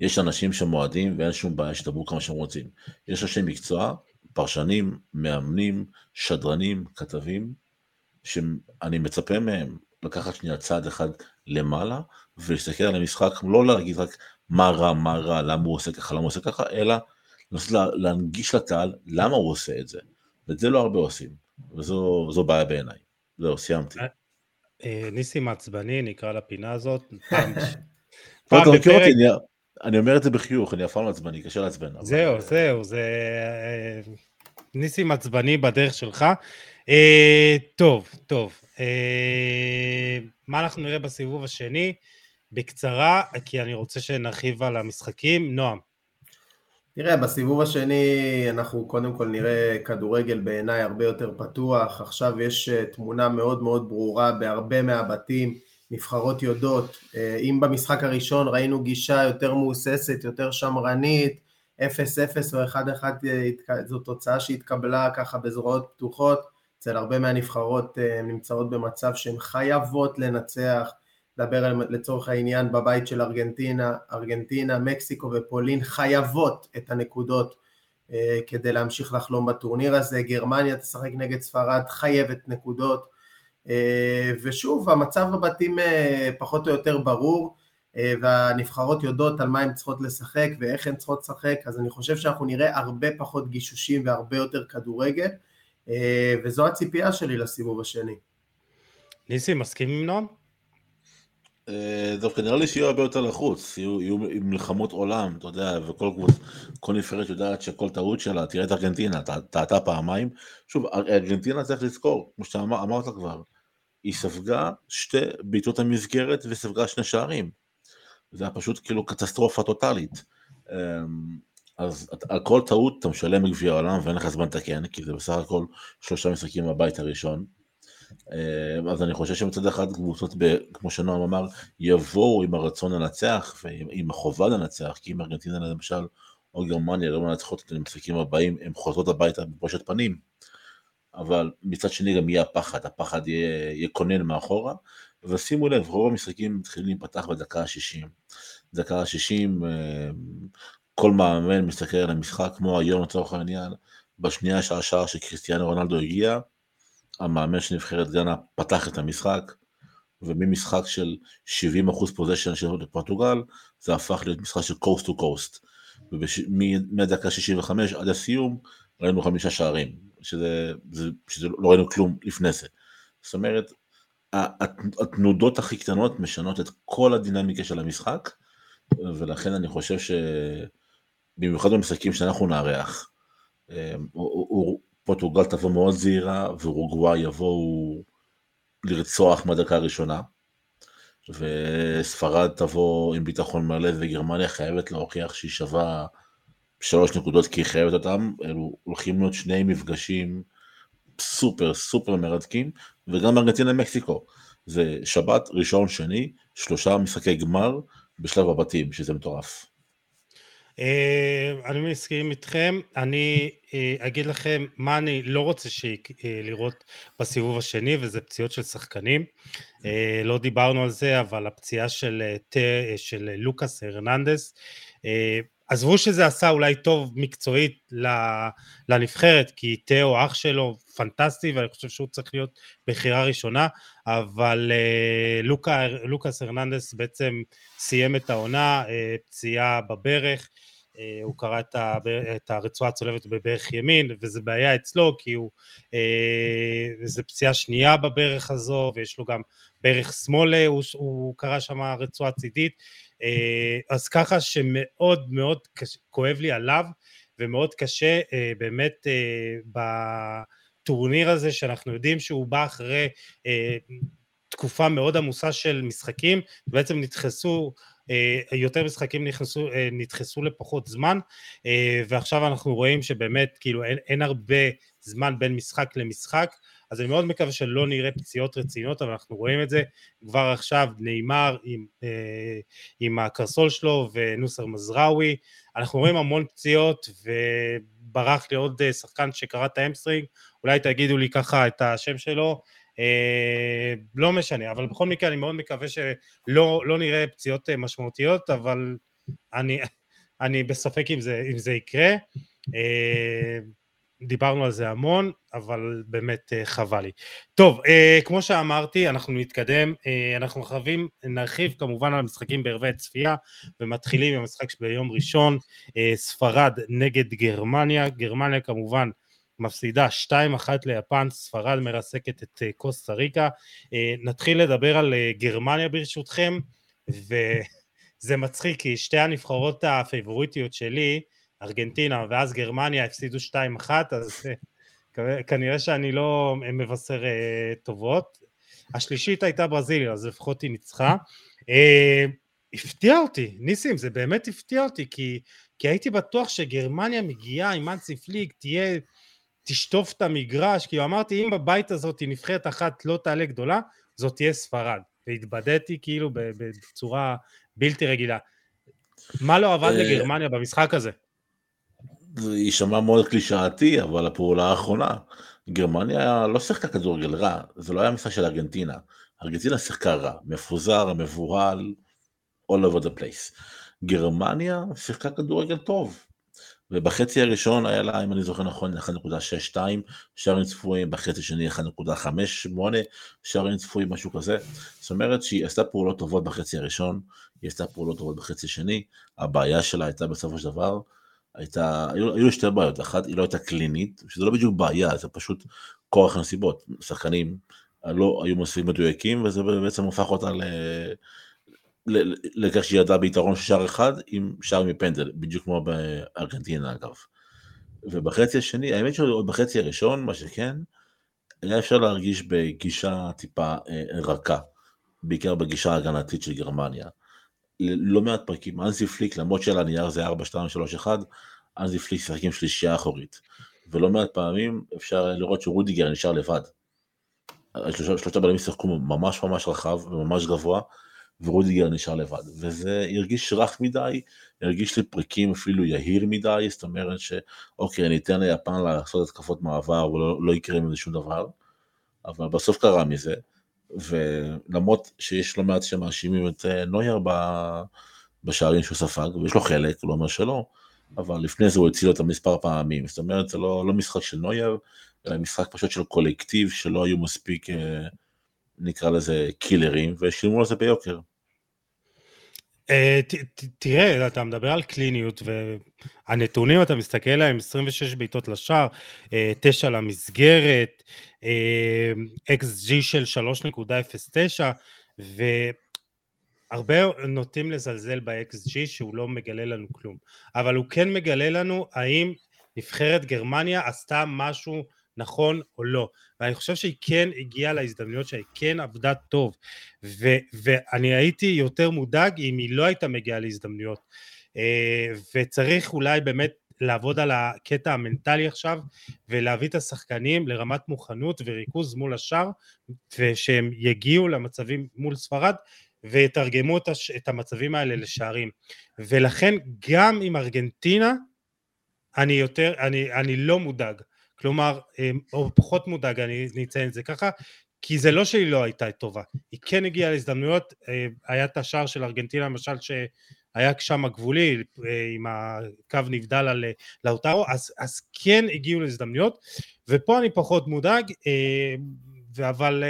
יש אנשים שמועדים ואין שום בעיה שתדברו כמה שהם רוצים. יש אנשי מקצוע, פרשנים, מאמנים, שדרנים, כתבים, שאני מצפה מהם לקחת שנייה צעד אחד למעלה ולהסתכל על המשחק, לא להגיד רק מה רע, מה רע, למה הוא עושה ככה, למה הוא עושה ככה, אלא לנסות להנגיש לקהל למה הוא עושה את זה. ואת זה לא הרבה עושים, וזו בעיה בעיניי. זהו, סיימתי. אה, אה, ניסים עצבני, נקרא לפינה הזאת. פעם בפרק... אני אומר את זה בחיוך, אני אף פעם לא עצבני, קשה לעצבן. זהו, זהו, זה אה, ניסים עצבני בדרך שלך. טוב, טוב. מה אנחנו נראה בסיבוב השני? בקצרה, כי אני רוצה שנרחיב על המשחקים. נועם. תראה, בסיבוב השני אנחנו קודם כל נראה כדורגל בעיניי הרבה יותר פתוח, עכשיו יש אה, תמונה מאוד מאוד ברורה בהרבה מהבתים, נבחרות יודעות, אה, אם במשחק הראשון ראינו גישה יותר מהוססת, יותר שמרנית, 0-0 או 1-1 אה, זו תוצאה שהתקבלה ככה בזרועות פתוחות, אצל הרבה מהנבחרות נמצאות במצב שהן חייבות לנצח, נדבר לצורך העניין בבית של ארגנטינה, ארגנטינה, מקסיקו ופולין חייבות את הנקודות אה, כדי להמשיך לחלום בטורניר הזה, גרמניה תשחק נגד ספרד חייבת נקודות. אה, ושוב המצב בבתים אה, פחות או יותר ברור אה, והנבחרות יודעות על מה הן צריכות לשחק ואיך הן צריכות לשחק אז אני חושב שאנחנו נראה הרבה פחות גישושים והרבה יותר כדורגל אה, וזו הציפייה שלי לסיבוב השני. ניסי מסכים עם נועם? אה, דווקא נראה לי שיהיו הרבה יותר לחוץ, יהיו, יהיו מלחמות עולם, אתה יודע, וכל כל נבחרת יודעת שכל טעות שלה, תראה את ארגנטינה, טעתה פעמיים. שוב, ארגנטינה צריך לזכור, כמו שאמרת כבר, היא ספגה שתי בעיטות המסגרת וספגה שני שערים. זה היה פשוט כאילו קטסטרופה טוטאלית. אמ, אז על כל טעות אתה משלם מגביע העולם ואין לך זמן לתקן, כי זה בסך הכל שלושה משחקים בבית הראשון. אה, אז אני חושב שמצד אחד קבוצות, כמו שנועם אמר, יבואו עם הרצון לנצח ועם החובה לנצח, כי אם ארגנטינה למשל, או גרמניה לא מנצחות את המשחקים הבאים, הן חוזרות הביתה בבושת פנים. אבל מצד שני גם יהיה הפחד, הפחד יקונן מאחורה, ושימו לב, רוב המשחקים מתחילים להיפתח בדקה ה-60. דקה ה-60, אה, כל מאמן מסתכל על המשחק, כמו היום לצורך העניין, בשנייה שעה שעה שקריסטיאנו רונלדו הגיע, המאמן של נבחרת גאנה פתח את המשחק, וממשחק של 70% פוזיישן של פורטוגל, זה הפך להיות משחק של קוסט טו קוסט. ומהדקה 65 עד הסיום ראינו חמישה שערים, שזה, זה, שזה לא ראינו כלום לפני זה. זאת אומרת, התנודות הכי קטנות משנות את כל הדינמיקה של המשחק, ולכן אני חושב שבמיוחד במשחקים שאנחנו נארח, פורטוגל תבוא מאוד זהירה, ואורוגוואי יבואו לרצוח מהדקה הראשונה, וספרד תבוא עם ביטחון מלא, וגרמניה חייבת להוכיח שהיא שווה שלוש נקודות כי היא חייבת אותם, אלו הולכים להיות שני מפגשים סופר סופר מרתקים, וגם ארגנטינה מקסיקו. זה שבת, ראשון, שני, שלושה משחקי גמר בשלב הבתים, שזה מטורף. אה, אני מסכים איתכם, אני אה, אגיד לכם מה אני לא רוצה אה, לראות בסיבוב השני וזה פציעות של שחקנים, לא דיברנו על זה אבל הפציעה של, של לוקאס הרננדס, עזבו שזה עשה אולי טוב מקצועית לנבחרת כי תאו אח שלו פנטסטי ואני חושב שהוא צריך להיות בחירה ראשונה אבל לוקה, לוקאס הרננדס בעצם סיים את העונה פציעה בברך אה, הוא קרא את, את הרצועה הצולבת בברך ימין, וזה בעיה אצלו, כי הוא, אה, זה פציעה שנייה בברך הזו, ויש לו גם ברך שמאל, הוא, הוא קרא שם רצועה צידית, אה, אז ככה שמאוד מאוד קש, כואב לי עליו, ומאוד קשה באמת בטורניר הזה, שאנחנו יודעים שהוא בא אחרי תקופה מאוד עמוסה של משחקים, בעצם נדחסו אה, יותר משחקים נכנסו, אה, נדחסו לפחות זמן אה, ועכשיו אנחנו רואים שבאמת כאילו אין, אין הרבה זמן בין משחק למשחק אז אני מאוד מקווה שלא נראה פציעות רציניות אבל אנחנו רואים את זה. כבר עכשיו ניימאר עם, עם הקרסול שלו ונוסייר מזראווי אנחנו רואים המון פציעות וברח לי עוד שחקן שקרע את ה hamstring. אולי תגידו לי ככה את השם שלו. אה, לא משנה, אבל בכל מקרה אני מאוד מקווה שלא לא נראה פציעות אה, משמעותיות, אבל אני, אני בספק אם זה, אם זה יקרה. אה, דיברנו על זה המון, אבל באמת חבל לי. טוב, כמו שאמרתי, אנחנו נתקדם, אנחנו חייבים, נרחיב כמובן על המשחקים בערבי צפייה, ומתחילים עם המשחק ביום ראשון, ספרד נגד גרמניה, גרמניה כמובן מפסידה 2-1 ליפן, ספרד מרסקת את אה, קוסטה ריקה. אה, נתחיל לדבר על אה, גרמניה ברשותכם, וזה מצחיק כי שתי הנבחרות הפייבוריטיות שלי, ארגנטינה ואז גרמניה הפסידו 2-1, אז כנראה שאני לא מבשר טובות. השלישית הייתה ברזיליה, אז לפחות היא ניצחה. הפתיע אותי, ניסים, זה באמת הפתיע אותי, כי, כי הייתי בטוח שגרמניה מגיעה עם אנסי פליג, תהיה תשטוף את המגרש, כאילו אמרתי אם בבית הזאת נבחרת אחת לא תעלה גדולה, זאת תהיה ספרד, והתבדיתי כאילו בצורה בלתי רגילה. מה לא עבד אה, לגרמניה במשחק הזה? זה יישמע מאוד קלישאתי, אבל הפעולה האחרונה, גרמניה לא שיחקה כדורגל רע, זה לא היה משחק של ארגנטינה. ארגנטינה שיחקה רע, מפוזר, מבוהל, all over the place. גרמניה שיחקה כדורגל טוב, ובחצי הראשון היה לה, אם אני זוכר נכון, 1.62 שערים צפויים, בחצי שני 1.58 שערים צפויים, משהו כזה. זאת אומרת שהיא עשתה פעולות טובות בחצי הראשון, היא עשתה פעולות טובות בחצי שני, הבעיה שלה הייתה בסופו של דבר, הייתה, היו, היו שתי בעיות, אחת היא לא הייתה קלינית, שזה לא בדיוק בעיה, זה פשוט כורח הנסיבות, שחקנים לא היו מספיק מדויקים, וזה בעצם הפך אותה ל... לכך שהיא ידעה ביתרון של שער אחד עם שער מפנדל, בדיוק כמו בארגנטינה אגב. ובחצי השני, האמת שעוד בחצי הראשון, מה שכן, היה אפשר להרגיש בגישה טיפה אה, רכה, בעיקר בגישה ההגנתית של גרמניה. לא מעט פרקים, אנזי פליק, למרות שעל הנייר זה 4, 2, 3, 1, אנזי פליק שיחק עם שלישייה אחורית. ולא מעט פעמים אפשר לראות שרודיגר נשאר לבד. שלושה בלמים שיחקו ממש ממש רחב וממש גבוה, ורודיגר נשאר לבד, וזה הרגיש רך מדי, הרגיש לי פריקים אפילו יהיר מדי, זאת אומרת שאוקיי, אני אתן ליפן לעשות התקפות מעבר ולא לא יקרה מזה שום דבר, אבל בסוף קרה מזה, ולמרות שיש לא מעט שמאשימים את אה, נויר בשערים שהוא ספג, ויש לו חלק, לא אומר שלא, אבל לפני זה הוא הציל אותם מספר פעמים, זאת אומרת זה לא, לא משחק של נויר, אלא משחק פשוט של קולקטיב שלא היו מספיק אה, נקרא לזה קילרים, ושילמו על זה ביוקר. אה, תראה, אתה מדבר על קליניות, והנתונים, אתה מסתכל עליהם, 26 בעיטות לשער, 9 אה, למסגרת, XG אה, של 3.09, הרבה נוטים לזלזל ב-XG שהוא לא מגלה לנו כלום, אבל הוא כן מגלה לנו האם נבחרת גרמניה עשתה משהו נכון או לא, ואני חושב שהיא כן הגיעה להזדמנויות שהיא כן עבדה טוב, ו- ואני הייתי יותר מודאג אם היא לא הייתה מגיעה להזדמנויות, אה, וצריך אולי באמת לעבוד על הקטע המנטלי עכשיו ולהביא את השחקנים לרמת מוכנות וריכוז מול השאר ושהם יגיעו למצבים מול ספרד ויתרגמו את, הש... את המצבים האלה לשערים. ולכן גם עם ארגנטינה אני יותר, אני, אני לא מודאג כלומר, או פחות מודאג, אני אציין את זה ככה, כי זה לא שהיא לא הייתה טובה, היא כן הגיעה להזדמנויות, היה את השער של ארגנטינה למשל שהיה שם גבולי עם הקו נבדל על לאוטרו, אז, אז כן הגיעו להזדמנויות, ופה אני פחות מודאג, אבל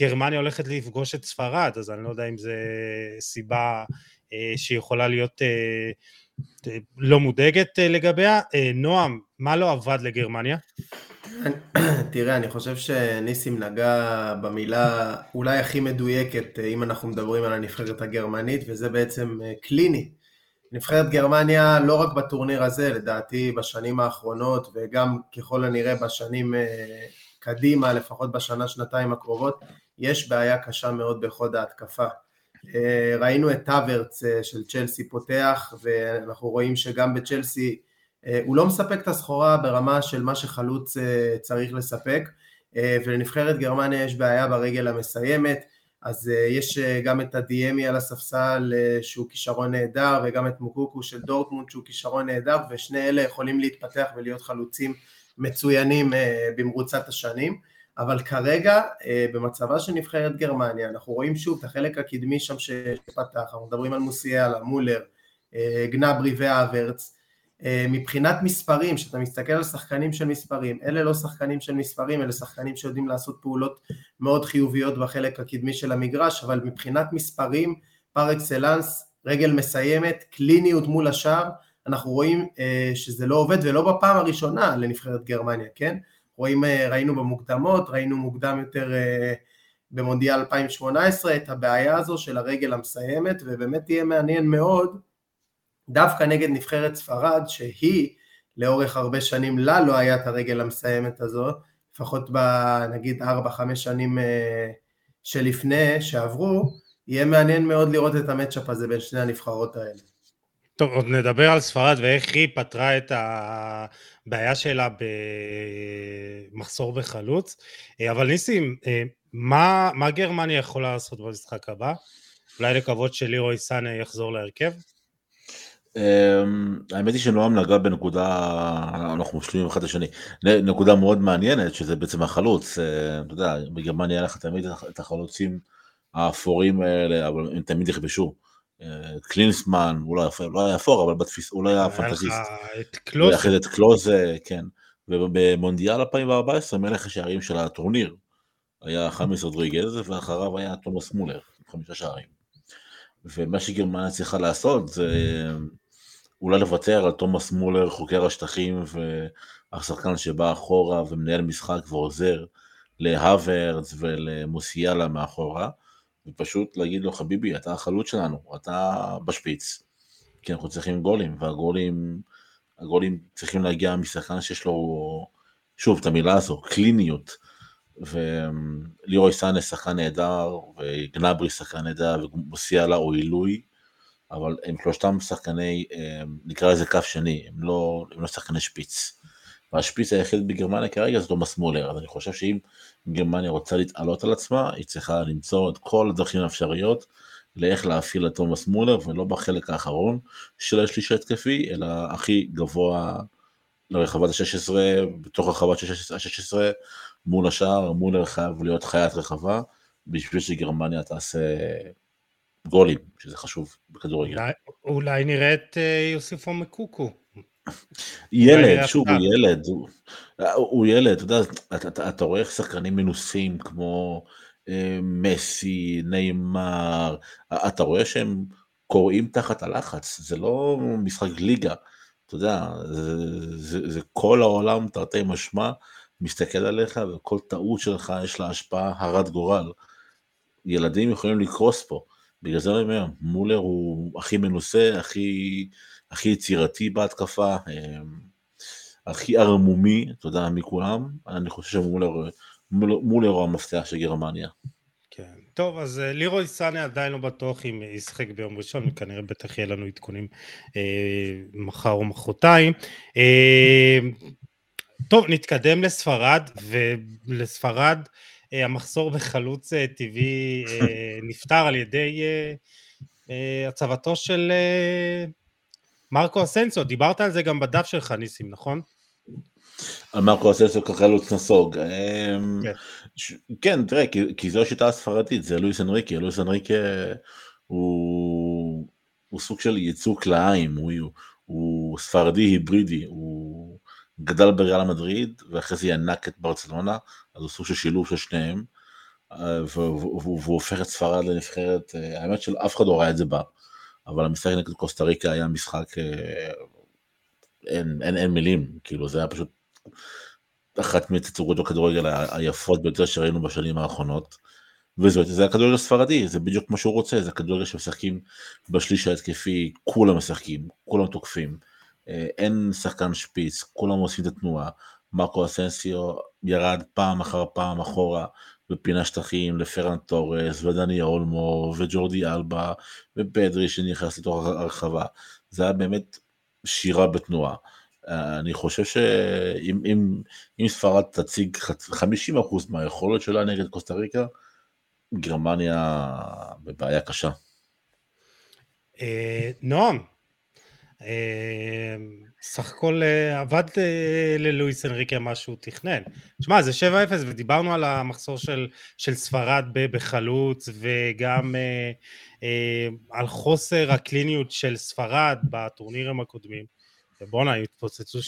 גרמניה הולכת לפגוש את ספרד, אז אני לא יודע אם זה סיבה שיכולה להיות לא מודאגת לגביה. נועם, מה לא עבד לגרמניה? תראה, אני חושב שניסים נגע במילה אולי הכי מדויקת, אם אנחנו מדברים על הנבחרת הגרמנית, וזה בעצם קליני. נבחרת גרמניה, לא רק בטורניר הזה, לדעתי בשנים האחרונות, וגם ככל הנראה בשנים קדימה, לפחות בשנה, שנתיים הקרובות, יש בעיה קשה מאוד בחוד ההתקפה. אה, ראינו את טאברץ אה, של צ'לסי פותח, ואנחנו רואים שגם בצ'לסי אה, הוא לא מספק את הסחורה ברמה של מה שחלוץ צריך לספק, ולנבחרת גרמניה יש בעיה ברגל המסיימת, אז יש גם את הדיאמי על הספסל שהוא כישרון נהדר, וגם את מוקוקו של דורטמונד שהוא כישרון נהדר, ושני אלה יכולים להתפתח ולהיות חלוצים מצוינים במרוצת השנים. אבל כרגע אה, במצבה של נבחרת גרמניה אנחנו רואים שוב את החלק הקדמי שם שפתח, אנחנו מדברים על מוסיאלה, מולר, אה, גנברי והאברץ, אה, מבחינת מספרים, כשאתה מסתכל על שחקנים של מספרים, אלה לא שחקנים של מספרים, אלה שחקנים שיודעים לעשות פעולות מאוד חיוביות בחלק הקדמי של המגרש, אבל מבחינת מספרים, פר אקסלנס, רגל מסיימת, קליניות מול השאר, אנחנו רואים שזה לא עובד ולא בפעם הראשונה לנבחרת גרמניה, כן? רואים, אה, ראינו במוקדמות, ראינו מוקדם יותר אה, במונדיאל 2018 את הבעיה הזו של הרגל המסיימת, ובאמת יהיה מעניין מאוד, דווקא נגד נבחרת ספרד, שהיא לאורך הרבה שנים לה לא היה את הרגל המסיימת הזו, לפחות בנגיד 4-5 שנים אה, שלפני, שעברו, יהיה מעניין מאוד לראות את המצ'אפ הזה בין שני הנבחרות האלה. טוב, עוד נדבר על ספרד ואיך היא פתרה את הבעיה שלה במחסור בחלוץ, אבל ניסים, מה, מה גרמניה יכולה לעשות במשחק הבא? אולי לקוות שלירוי סאנה יחזור להרכב? אמ, האמת היא שנועם נגע בנקודה, אנחנו משלימים אחד לשני, נקודה מאוד מעניינת שזה בעצם החלוץ, אה, אתה יודע, בגרמניה היה לך תמיד את החלוצים האפורים האלה, אבל הם תמיד יכבשו. קלינסמן, הוא לא, לא היה אפור, אבל בתפיס, הוא לא היה פנטזיסט. היה לך את קלוזה. ואחרי זה את קלוזה, כן. ובמונדיאל 2014 מלך השערים של הטורניר היה חמיס רודריגז, ואחריו היה תומאס מולר, חמישה שערים. ומה שגרמניה צריכה לעשות זה אולי לוותר על תומאס מולר, חוקר השטחים, והשחקן שבא אחורה ומנהל משחק ועוזר להוורדס ולמוסיאלה מאחורה. ופשוט להגיד לו חביבי אתה החלוץ שלנו, אתה בשפיץ, כי אנחנו צריכים גולים, והגולים הגולים צריכים להגיע משחקן שיש לו, שוב את המילה הזו, קליניות, ולירוי סאנס שחקן נהדר, וגנברי שחקן נהדר, ומוסיאלה או עילוי, אבל הם שלושתם שחקני, נקרא לזה כף שני, הם לא, הם לא שחקני שפיץ. והשפיץ היחיד בגרמניה כרגע זה תומאס מולר, אז אני חושב שאם גרמניה רוצה להתעלות על עצמה, היא צריכה למצוא את כל הדרכים האפשריות לאיך להפעיל את תומאס מולר, ולא בחלק האחרון של השליש ההתקפי, אלא הכי גבוה לרחבת ה-16, בתוך רחבת ה-16, מול השאר, מולר חייב להיות חיית רחבה, בשביל שגרמניה תעשה גולים, שזה חשוב בכדורגל. אולי, אולי נראה את אה, יוסיפו מקוקו. ילד, שוב, הוא ילד, הוא, הוא ילד, אתה יודע, אתה, אתה, אתה רואה איך שחקנים מנוסים כמו אה, מסי, נאמר, אתה רואה שהם קוראים תחת הלחץ, זה לא משחק ליגה, אתה יודע, זה, זה, זה כל העולם תרתי משמע, מסתכל עליך וכל טעות שלך יש לה השפעה הרת גורל. ילדים יכולים לקרוס פה. בגלל זה אני אומר, מולר הוא הכי מנוסה, הכי, הכי יצירתי בהתקפה, הכי ערמומי, יודע, מכולם. אני חושב שמולר מולר הוא המפתח של גרמניה. כן, טוב, אז אה, לירוי סאנה עדיין לא בטוח אם ישחק ביום ראשון, וכנראה בטח יהיה לנו עדכונים אה, מחר או מחרתיים. אה, טוב, נתקדם לספרד, ולספרד אה, המחסור בחלוץ אה, טבעי אה, נפתר על ידי אה, אה, הצבתו של אה, מרקו אסנסו, דיברת על זה גם בדף שלך, ניסים, נכון? מרקו אסנסו כחלוץ נסוג. אמ, כן. כן, תראה, כי זו השיטה הספרדית, זה לואיס אנריקי, לואיס אנריקי הוא, סוג של לעיים, הוא, הוא ספרדי היברידי, הוא גדל בריאל מדריד, ואחרי זה ינק את ברצלונה, אז הוא סוג של שילוב של שניהם, אה, והוא הופך את ספרד לנבחרת, אה, האמת שאף אחד לא ראה את זה בה, אבל המשחק נגד קוסטה ריקה היה משחק, אה, אין, אין, אין מילים, כאילו זה היה פשוט אחת מתצוגות הכדורגל היפות ביותר שראינו בשנים האחרונות. וזאת, זה הכדורגל הספרדי, זה בדיוק מה שהוא רוצה, זה הכדורגל שמשחקים בשליש ההתקפי, כולם משחקים, כולם תוקפים, אה, אין שחקן שפיץ, כולם עושים את התנועה, מרקו אסנסיו ירד פעם אחר פעם אחורה ופינה שטחים לפרן תורס ודני אולמו וג'ורדי אלבה ופדרי שנכנס לתוך הרחבה, זה היה באמת שירה בתנועה. אני חושב שאם אם, אם ספרד תציג 50% מהיכולת שלה נגד קוסטה ריקה, גרמניה בבעיה קשה. אה, נועם, אה, סך הכל אה, עבד ללואיס אנריקה מה שהוא תכנן. שמע, זה 7-0 ודיברנו על המחסור של, של ספרד בחלוץ וגם על חוסר הקליניות של ספרד בטורנירים הקודמים. ובואנה, הם התפוצצו 7-0.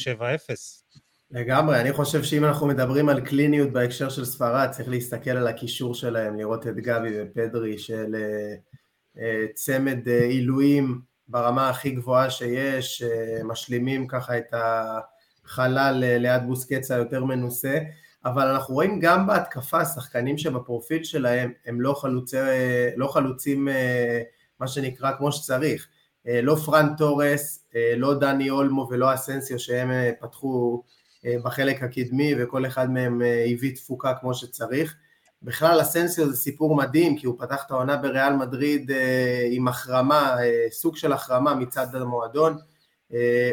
לגמרי, אני חושב שאם אנחנו מדברים על קליניות בהקשר של ספרד, צריך להסתכל על הקישור שלהם, לראות את גבי ופדרי של אה, אה, צמד אה, עילויים ברמה הכי גבוהה שיש, משלימים ככה את החלל ליד בוסקץ היותר מנוסה, אבל אנחנו רואים גם בהתקפה שחקנים שבפרופיל שלהם הם לא, חלוצי, לא חלוצים מה שנקרא כמו שצריך. אה, לא פרן תורס, אה, לא דני אולמו ולא אסנסיו שהם אה, פתחו בחלק הקדמי וכל אחד מהם הביא תפוקה כמו שצריך. בכלל אסנסיו זה סיפור מדהים כי הוא פתח את העונה בריאל מדריד עם החרמה, סוג של החרמה מצד המועדון,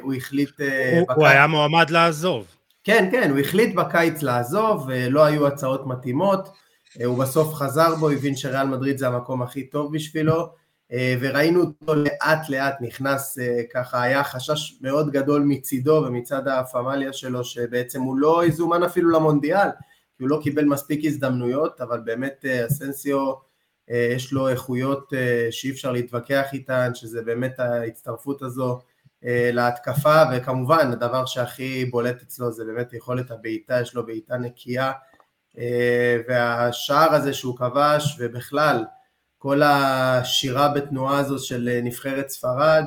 הוא החליט... הוא, בקיץ... הוא היה מועמד לעזוב. כן, כן, הוא החליט בקיץ לעזוב, לא היו הצעות מתאימות, הוא בסוף חזר בו, הבין שריאל מדריד זה המקום הכי טוב בשבילו, אה, וראינו אותו לאט לאט נכנס אה, ככה, היה חשש מאוד גדול מצידו ומצד הפמליה שלו שבעצם הוא לא יזומן אפילו למונדיאל, כי הוא לא קיבל מספיק הזדמנויות, אבל באמת אה, אסנסיו יש לו איכויות שאי אפשר להתווכח איתן, שזה באמת ההצטרפות הזו להתקפה, וכמובן הדבר שהכי בולט אצלו זה באמת יכולת הבעיטה, יש לו בעיטה נקייה, והשער הזה שהוא כבש, ובכלל כל השירה בתנועה הזו של אה, נבחרת ספרד,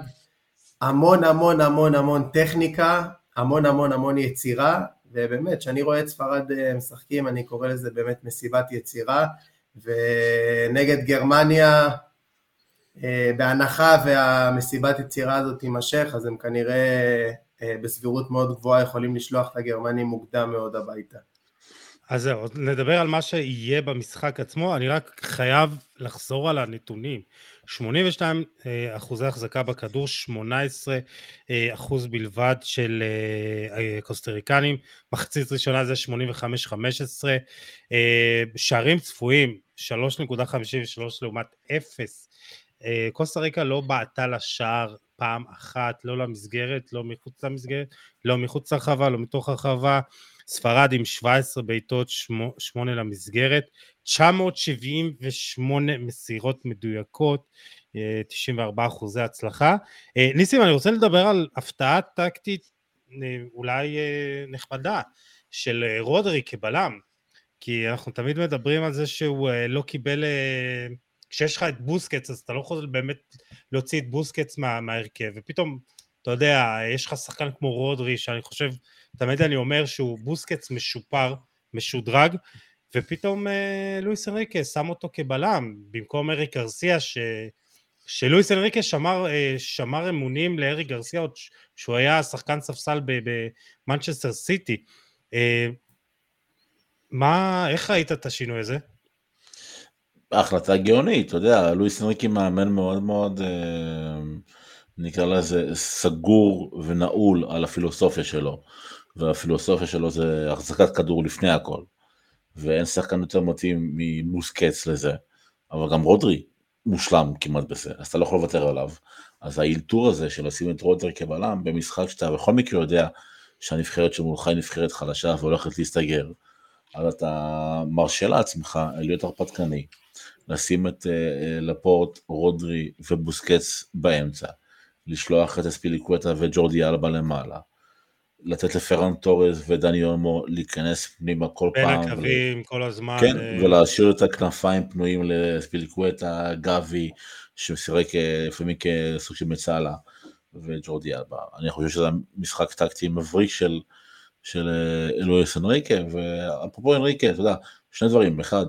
המון המון המון המון טכניקה, המון המון המון יצירה, ובאמת, כשאני רואה את ספרד אה, משחקים, אני קורא לזה באמת מסיבת יצירה, ונגד גרמניה, אה, בהנחה והמסיבת יצירה הזאת תימשך, אז הם כנראה בסבירות מאוד גבוהה יכולים לשלוח את הגרמנים מוקדם מאוד הביתה. אז זהו, נדבר על מה שיהיה במשחק עצמו, אני רק חייב לחזור על הנתונים. 82 אה, אחוזי החזקה בכדור, 18 אה, אחוז בלבד של אה, קוסטריקנים, מחצית ראשונה זה 85-15, שערים צפויים 3.53 לעומת 0. קוסטה ריקה לא בעטה לשער פעם אחת, לא למסגרת, לא מחוץ למסגרת, לא מחוץ לרחבה, לא מתוך הרחבה. ספרד עם 17 בעיטות, 8 למסגרת, 978 מסירות מדויקות, 94 אה, אחוזי הצלחה. אה, ניסים, אני רוצה לדבר על הפתעה טקטית אה, אולי נחמדה של רודרי כבלם, כי אנחנו תמיד מדברים על זה שהוא לא קיבל, כשיש לך את בוסקץ אז אתה לא יכול באמת להוציא את בוסקץ מה, מההרכב, ופתאום, אתה יודע, יש לך שחקן כמו רודרי שאני חושב תמיד אני אומר שהוא בוסקץ משופר, משודרג, ופתאום אה, לואיס אנריקה שם אותו כבלם, במקום אריק ארסיה, ש... שלואיס אנריקה שמר, שמר אמונים לארי גרסיה עוד שהוא היה שחקן ספסל במנצ'סטר סיטי. מה, איך ראית את השינוי הזה? החלטה גאונית, אתה יודע, לואיס אנריקי מאמן מאוד מאוד, אה, נקרא לזה, סגור ונעול על הפילוסופיה שלו, והפילוסופיה שלו זה החזקת כדור לפני הכל, ואין שחקן יותר מתאים ממוסקץ לזה, אבל גם רודרי מושלם כמעט בזה, אז אתה לא יכול לוותר עליו. אז האילתור הזה של לשים את רודרי כבלם במשחק שאתה בכל מקרה יודע שהנבחרת שמולך היא נבחרת חלשה והולכת להסתגר, אז אתה מרשה לעצמך להיות הרפתקני, לשים את אה, לפורט, רודרי ובוסקץ באמצע, לשלוח את אספיליקווטה וג'ורדי אלבה למעלה, לתת לפרן טורז ודני אולמו להיכנס פנימה כל בין פעם. בין הקווים ול... כל הזמן. כן, ו... ולהשאיר את הכנפיים פנויים לאספיליקווטה, גבי, ששיחק לפעמים כסוג של מצאלה, וג'ורדי אלבה. אני חושב שזה משחק טקטי מבריק של, של אלוהיס אנריקה, ואפרופו אנריקה, אתה יודע, שני דברים, אחד,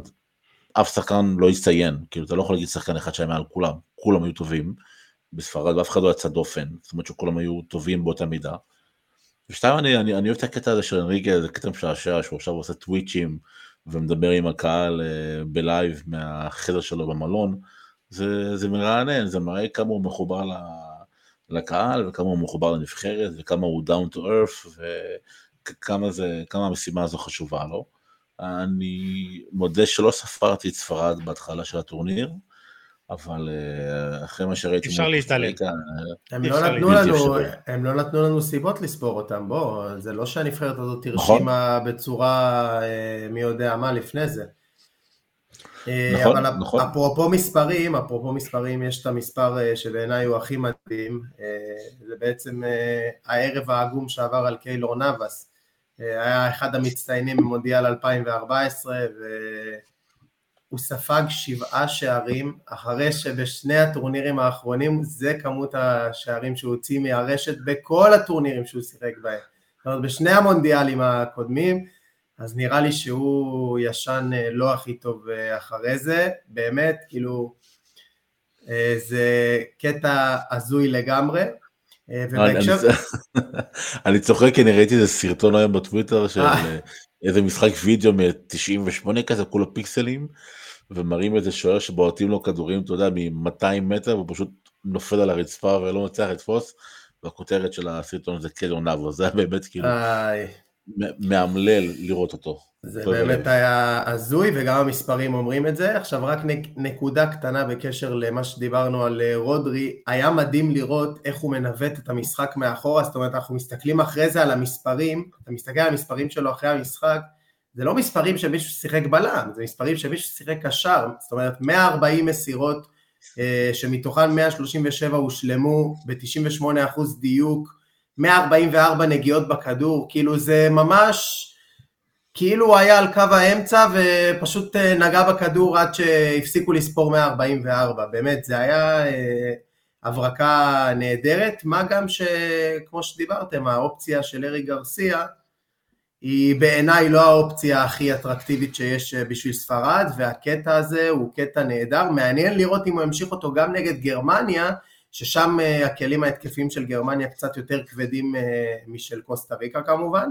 אף שחקן לא הצטיין, כאילו אתה לא יכול להגיד שחקן אחד שהיה מעל כולם, כולם היו טובים בספרד ואף אחד לא יצא דופן, זאת אומרת שכולם היו טובים באותה מידה. ושתיים, אני, אני, אני אוהב את הקטע הזה של אנריגה, זה קטע משעשע, שהוא עכשיו עושה טוויצ'ים ומדבר עם הקהל uh, בלייב מהחדר שלו במלון, זה, זה מרענן, זה מראה כמה הוא מחובר לקהל וכמה הוא מחובר לנבחרת וכמה הוא down to earth וכמה זה, המשימה הזו חשובה לו. אני מודה שלא ספרתי את ספרד בהתחלה של הטורניר, אבל אה, אחרי מה שראיתי... אפשר להתעלם. הם, לא הם לא נתנו לנו סיבות לספור אותם, בוא, זה לא שהנבחרת הזאת נכון. הרשימה בצורה אה, מי יודע מה לפני זה. אה, נכון, אבל נכון. אפרופו מספרים, אפרופו מספרים, יש את המספר שבעיניי הוא הכי מדהים, זה בעצם הערב העגום שעבר על קיילור נאבס, היה אחד המצטיינים במונדיאל 2014 והוא ספג שבעה שערים אחרי שבשני הטורנירים האחרונים זה כמות השערים שהוא הוציא מהרשת בכל הטורנירים שהוא שיחק בהם. זאת אומרת בשני המונדיאלים הקודמים אז נראה לי שהוא ישן אה, לא הכי טוב אה, אחרי זה, באמת כאילו אה, זה קטע הזוי לגמרי. אני צוחק כי אני ראיתי איזה סרטון היום בטוויטר של איזה משחק וידאו מ-98 כזה, כולו פיקסלים, ומראים איזה שוער שבועטים לו כדורים, אתה יודע, מ-200 מטר, והוא פשוט נופל על הרצפה ולא מצליח לתפוס, והכותרת של הסרטון זה קלר נאבו, זה היה באמת כאילו מאמלל לראות אותו. זה באמת היה הזוי וגם המספרים אומרים את זה. עכשיו רק נקודה קטנה בקשר למה שדיברנו על אה, רודרי, היה מדהים לראות איך הוא מנווט את המשחק מאחורה, זאת אומרת אנחנו מסתכלים אחרי זה על המספרים, אתה מסתכל על המספרים שלו אחרי המשחק, זה לא מספרים שמישהו שיחק בלם, זה מספרים שמישהו שיחק קשר, זאת אומרת 140 מסירות אה, שמתוכן 137 הושלמו ב-98% דיוק, 144 נגיעות בכדור, כאילו זה ממש כאילו הוא היה על קו האמצע ופשוט אה, נגע בכדור עד שהפסיקו לספור 144, באמת זה היה אה, הברקה נהדרת, מה גם שכמו שדיברתם האופציה של ארי גרסיה היא בעיניי לא האופציה הכי אטרקטיבית שיש אה, בשביל ספרד והקטע הזה הוא קטע נהדר, מעניין לראות אם הוא ימשיך אותו גם נגד גרמניה ששם הכלים ההתקפיים של גרמניה קצת יותר כבדים משל קוסטה ריקה כמובן,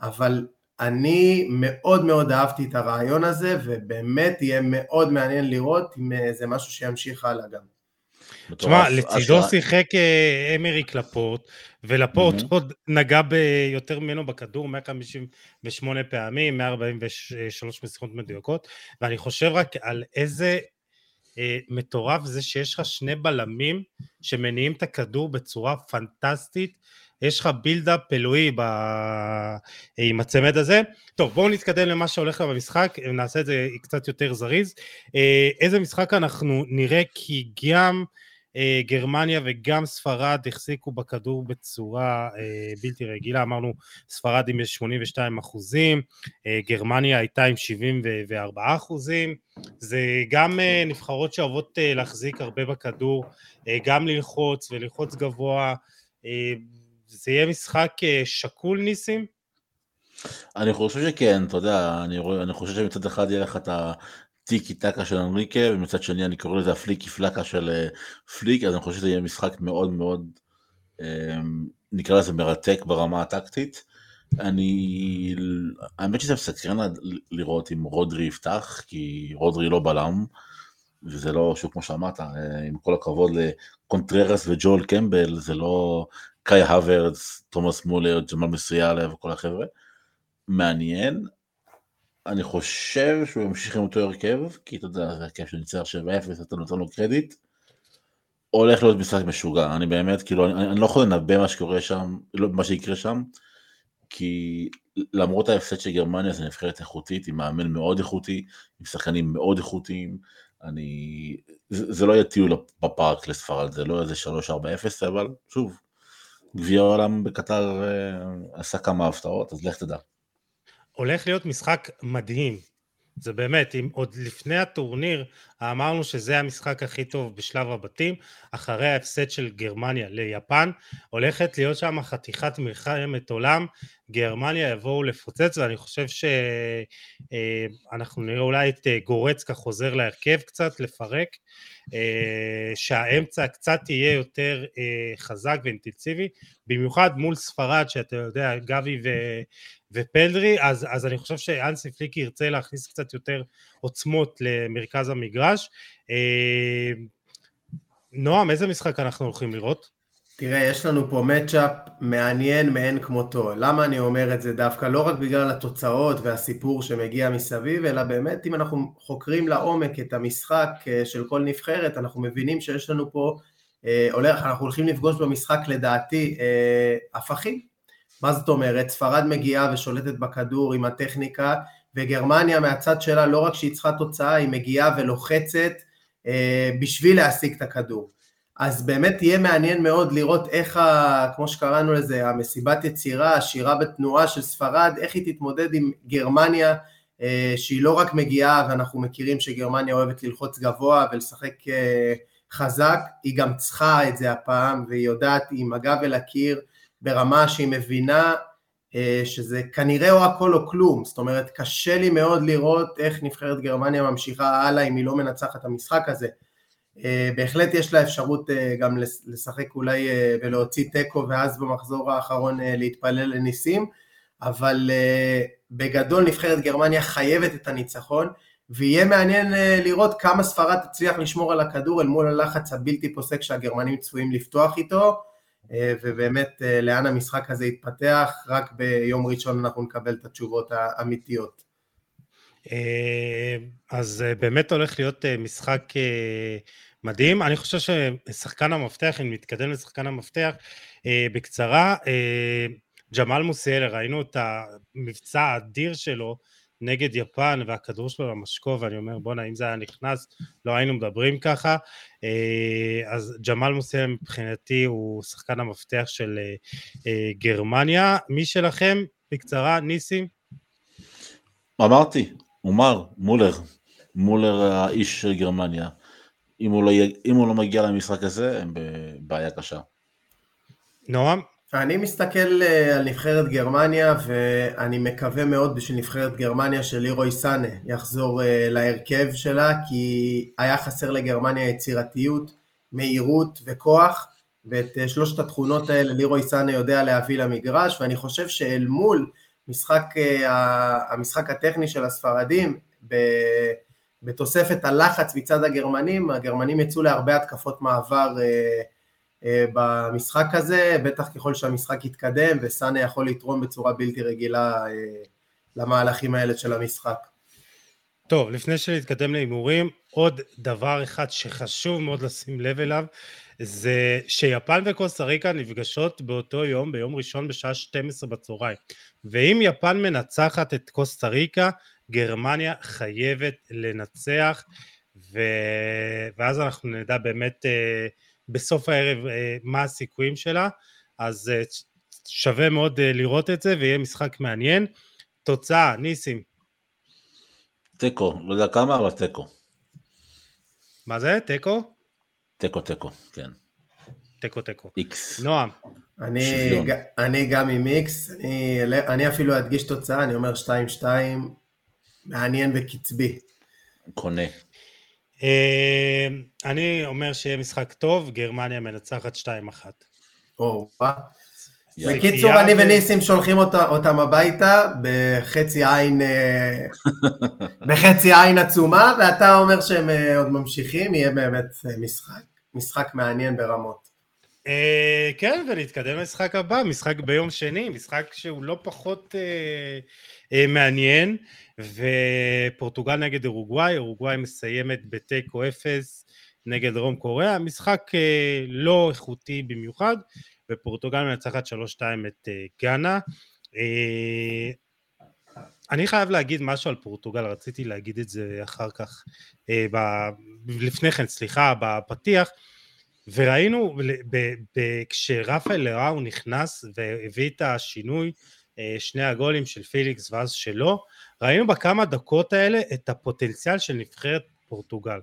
אבל אני מאוד מאוד אהבתי את הרעיון הזה, ובאמת יהיה מאוד מעניין לראות אם אה, זה משהו שימשיך הלאה גם. תשמע, לצידו שיחק אה, אמריק לפורט, ולפורט עוד נגע ביותר ממנו בכדור, 158 פעמים, 143 משיחות מדויקות, ואני חושב רק על איזה אה, מטורף זה שיש לך שני בלמים שמניעים את הכדור בצורה פנטסטית, יש לך בילדאפ אלוהי ב... עם הצמד הזה. טוב, בואו נתקדם למה שהולך לה במשחק, נעשה את זה קצת יותר זריז. אה, איזה משחק אנחנו נראה, כי גם אה, גרמניה וגם ספרד החזיקו בכדור בצורה אה, בלתי רגילה, אמרנו ספרד עם 82 אחוזים, גרמניה הייתה עם 74 אחוזים, זה גם נבחרות שאוהבות להחזיק הרבה בכדור, גם ללחוץ וללחוץ גבוה, זה יהיה משחק אה, שקול ניסים? אני חושב שכן, אתה יודע, אני, רואה, אני חושב שמצד אחד יהיה לך את טיקי טקה של אנריקה, ומצד שני אני קורא לזה הפליקי פלקה של אה, פליק, אז אני חושב שזה יהיה משחק מאוד מאוד, אמ, נקרא לזה מרתק ברמה הטקטית. אני, האמת שזה מסקרן לראות אם רודרי יפתח, כי רודרי לא בלם, וזה לא, שוב כמו שאמרת, אה, עם כל הכבוד לקונטררס וג'ואל קמפבל, זה לא קאי האברץ, תומאס מולר, ג'מאל מוסיאלה וכל החבר'ה. מעניין, אני חושב שהוא ימשיך עם אותו הרכב, כי אתה יודע, זה הרכב שניצח 7-0, אתה נותן לו קרדיט. הולך להיות משחק משוגע, אני באמת, כאילו, אני, אני לא יכול לנבא מה שקורה שם, לא, מה שיקרה שם, כי למרות ההפסד של גרמניה זה נבחרת איכותית, עם מאמן מאוד איכותי, עם שחקנים מאוד איכותיים, אני... זה, זה לא יהיה טיול בפארק לספרד, זה לא איזה 3-4-0, אבל שוב, גביע העולם בקטר אה, עשה כמה הפתעות, אז לך תדע. הולך להיות משחק מדהים. זה באמת, אם עוד לפני הטורניר אמרנו שזה המשחק הכי טוב בשלב הבתים, אחרי ההפסד של גרמניה ליפן, הולכת להיות שם חתיכת מלחמת עולם, גרמניה יבואו לפוצץ, ואני חושב שאנחנו אה, נראה אולי את אה, גורצקה חוזר להרכב קצת, לפרק, אה, שהאמצע קצת יהיה יותר חזק ואינטנסיבי, במיוחד מול ספרד, שאתה יודע, גבי ו... ופלדרי, אז, אז אני חושב שאנסי פליקי ירצה להכניס קצת יותר עוצמות למרכז המגרש. אה, נועם, איזה משחק אנחנו הולכים לראות? תראה, יש לנו פה מצ'אפ מעניין מאין כמותו. למה אני אומר את זה דווקא? לא רק בגלל התוצאות והסיפור שמגיע מסביב, אלא באמת אם אנחנו חוקרים לעומק את המשחק אה, של כל נבחרת, אנחנו מבינים שיש לנו פה, אה, הולך, אנחנו הולכים לפגוש במשחק לדעתי אה, הפכים. מה זאת אומרת? ספרד מגיעה ושולטת בכדור עם הטכניקה, וגרמניה מהצד שלה לא רק שהיא צריכה תוצאה, היא מגיעה ולוחצת אה, בשביל להשיג את הכדור. אז באמת יהיה מעניין מאוד לראות איך, ה, כמו שקראנו לזה, המסיבת יצירה, השירה בתנועה של ספרד, איך היא תתמודד עם גרמניה, אה, שהיא לא רק מגיעה, ואנחנו מכירים שגרמניה אוהבת ללחוץ גבוה ולשחק אה, חזק, היא גם צריכה את זה הפעם, והיא יודעת עם הגב אל הקיר, ברמה שהיא מבינה אה, שזה כנראה או הכל או כלום, זאת אומרת קשה לי מאוד לראות איך נבחרת גרמניה ממשיכה הלאה אם היא לא מנצחת את המשחק הזה. אה, בהחלט יש לה אפשרות אה, גם לשחק אולי ולהוציא תיקו ואז במחזור האחרון להתפלל לניסים, אבל בגדול נבחרת גרמניה חייבת את הניצחון ויהיה מעניין לראות כמה ספרד תצליח לשמור על הכדור אל מול הלחץ הבלתי פוסק שהגרמנים צפויים לפתוח איתו ובאמת אה, לאן המשחק הזה יתפתח, רק ביום ראשון אנחנו נקבל את התשובות האמיתיות. אה, אז באמת הולך להיות משחק מדהים. אני חושב ששחקן המפתח, אם נתקדם לשחקן המפתח, בקצרה, ג'מאל מוסיאלה, ראינו את המבצע האדיר שלו נגד יפן והכדור שלו למשקוף, ואני אומר בואנה אם זה היה נכנס לא היינו מדברים ככה, אה, אז ג'מאל מוסלם מבחינתי הוא שחקן המפתח של אה, אה, גרמניה, מי שלכם בקצרה ניסים? אמרתי, אומר, מולר, מולר האיש של גרמניה, אם הוא לא, אם הוא לא מגיע למשחק הזה הם בבעיה קשה. נועם? אני מסתכל אה, על נבחרת גרמניה ואני מקווה מאוד בשביל נבחרת גרמניה שלירוי סאנה יחזור אה, להרכב שלה כי היה חסר לגרמניה יצירתיות, מהירות וכוח ואת אה, שלושת התכונות האלה לירוי סאנה יודע להביא למגרש ואני חושב שאל מול משחק, המשחק הטכני של הספרדים בתוספת הלחץ מצד הגרמנים, הגרמנים יצאו להרבה התקפות מעבר במשחק הזה, בטח ככל שהמשחק יתקדם וסאנה יכול לתרום בצורה בלתי רגילה אה, למהלכים האלה של המשחק. טוב, לפני שנתקדם להימורים, עוד דבר אחד שחשוב מאוד לשים לב אליו, זה שיפן וקוסטה ריקה נפגשות באותו יום, ביום ראשון בשעה 12 בצהריים. ואם יפן מנצחת את קוסטה ריקה, גרמניה חייבת לנצח, ו... ואז אנחנו נדע באמת uh, בסוף הערב אה, מה הסיכויים שלה, אז אה, שווה מאוד אה, לראות את זה ויהיה משחק מעניין. תוצאה, ניסים. תיקו, לא יודע כמה, אבל תיקו. מה זה? תיקו? תיקו, תיקו, כן. תיקו, תיקו. איקס. נועם. אני, אני גם עם איקס, אני, אני אפילו אדגיש תוצאה, אני אומר 2-2, מעניין וקצבי. קונה. אני אומר שיהיה משחק טוב, גרמניה מנצחת 2-1. או, בקיצור, אני וניסים שולחים אותם הביתה בחצי עין, אה, בחצי עין עצומה, ואתה אומר שהם אה, עוד ממשיכים, יהיה באמת אה, משחק, משחק מעניין ברמות. כן, ונתקדם למשחק הבא, משחק ביום שני, משחק שהוא לא פחות מעניין, ופורטוגל נגד אורוגוואי, אורוגוואי מסיימת בתיקו אפס נגד דרום קוריאה, משחק לא איכותי במיוחד, ופורטוגל מנצחת 3-2 את אה, גאנה. אה, אני חייב להגיד משהו על פורטוגל, רציתי להגיד את זה אחר כך, אה, ב, לפני כן, סליחה, בפתיח, וראינו כשרפאל לראו נכנס והביא את השינוי, שני הגולים של פיליקס ואז שלו, ראינו בכמה דקות האלה את הפוטנציאל של נבחרת פורטוגל.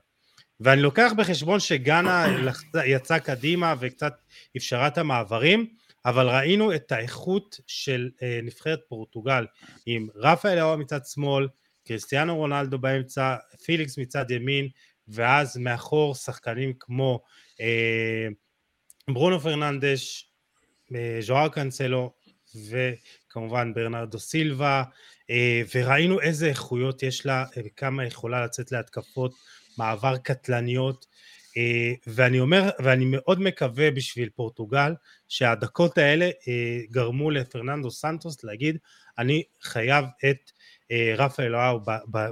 ואני לוקח בחשבון שגאנה יצא קדימה וקצת אפשרה את המעברים, אבל ראינו את האיכות של אה, נבחרת פורטוגל עם רפאל אהוה מצד שמאל, קריסטיאנו רונלדו באמצע, פיליקס מצד ימין, ואז מאחור שחקנים כמו אה, ברונו פרננדש, אה, ז'ואר קאנסלו וכמובן ברנרדו סילבה, אה, וראינו איזה איכויות יש לה, וכמה יכולה לצאת להתקפות מעבר קטלניות, אה, ואני אומר, ואני מאוד מקווה בשביל פורטוגל שהדקות האלה אה, גרמו לפרננדו סנטוס להגיד אני חייב את אה, רפאל לאו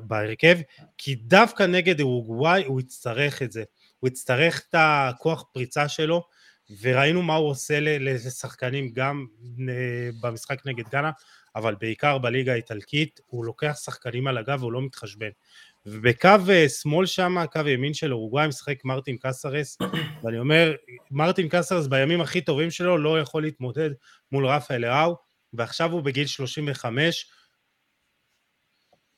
בהרכב כי דווקא נגד אורוגוואי הוא יצטרך את זה, הוא יצטרך את הכוח פריצה שלו וראינו מה הוא עושה לשחקנים גם במשחק נגד גאנה אבל בעיקר בליגה האיטלקית הוא לוקח שחקנים על הגב והוא לא מתחשבן ובקו אה, שמאל שם, קו ימין של אורוגוואי משחק מרטין קסרס, ואני אומר, מרטין קסרס בימים הכי טובים שלו לא יכול להתמודד מול רפאל לאו, ועכשיו הוא בגיל 35,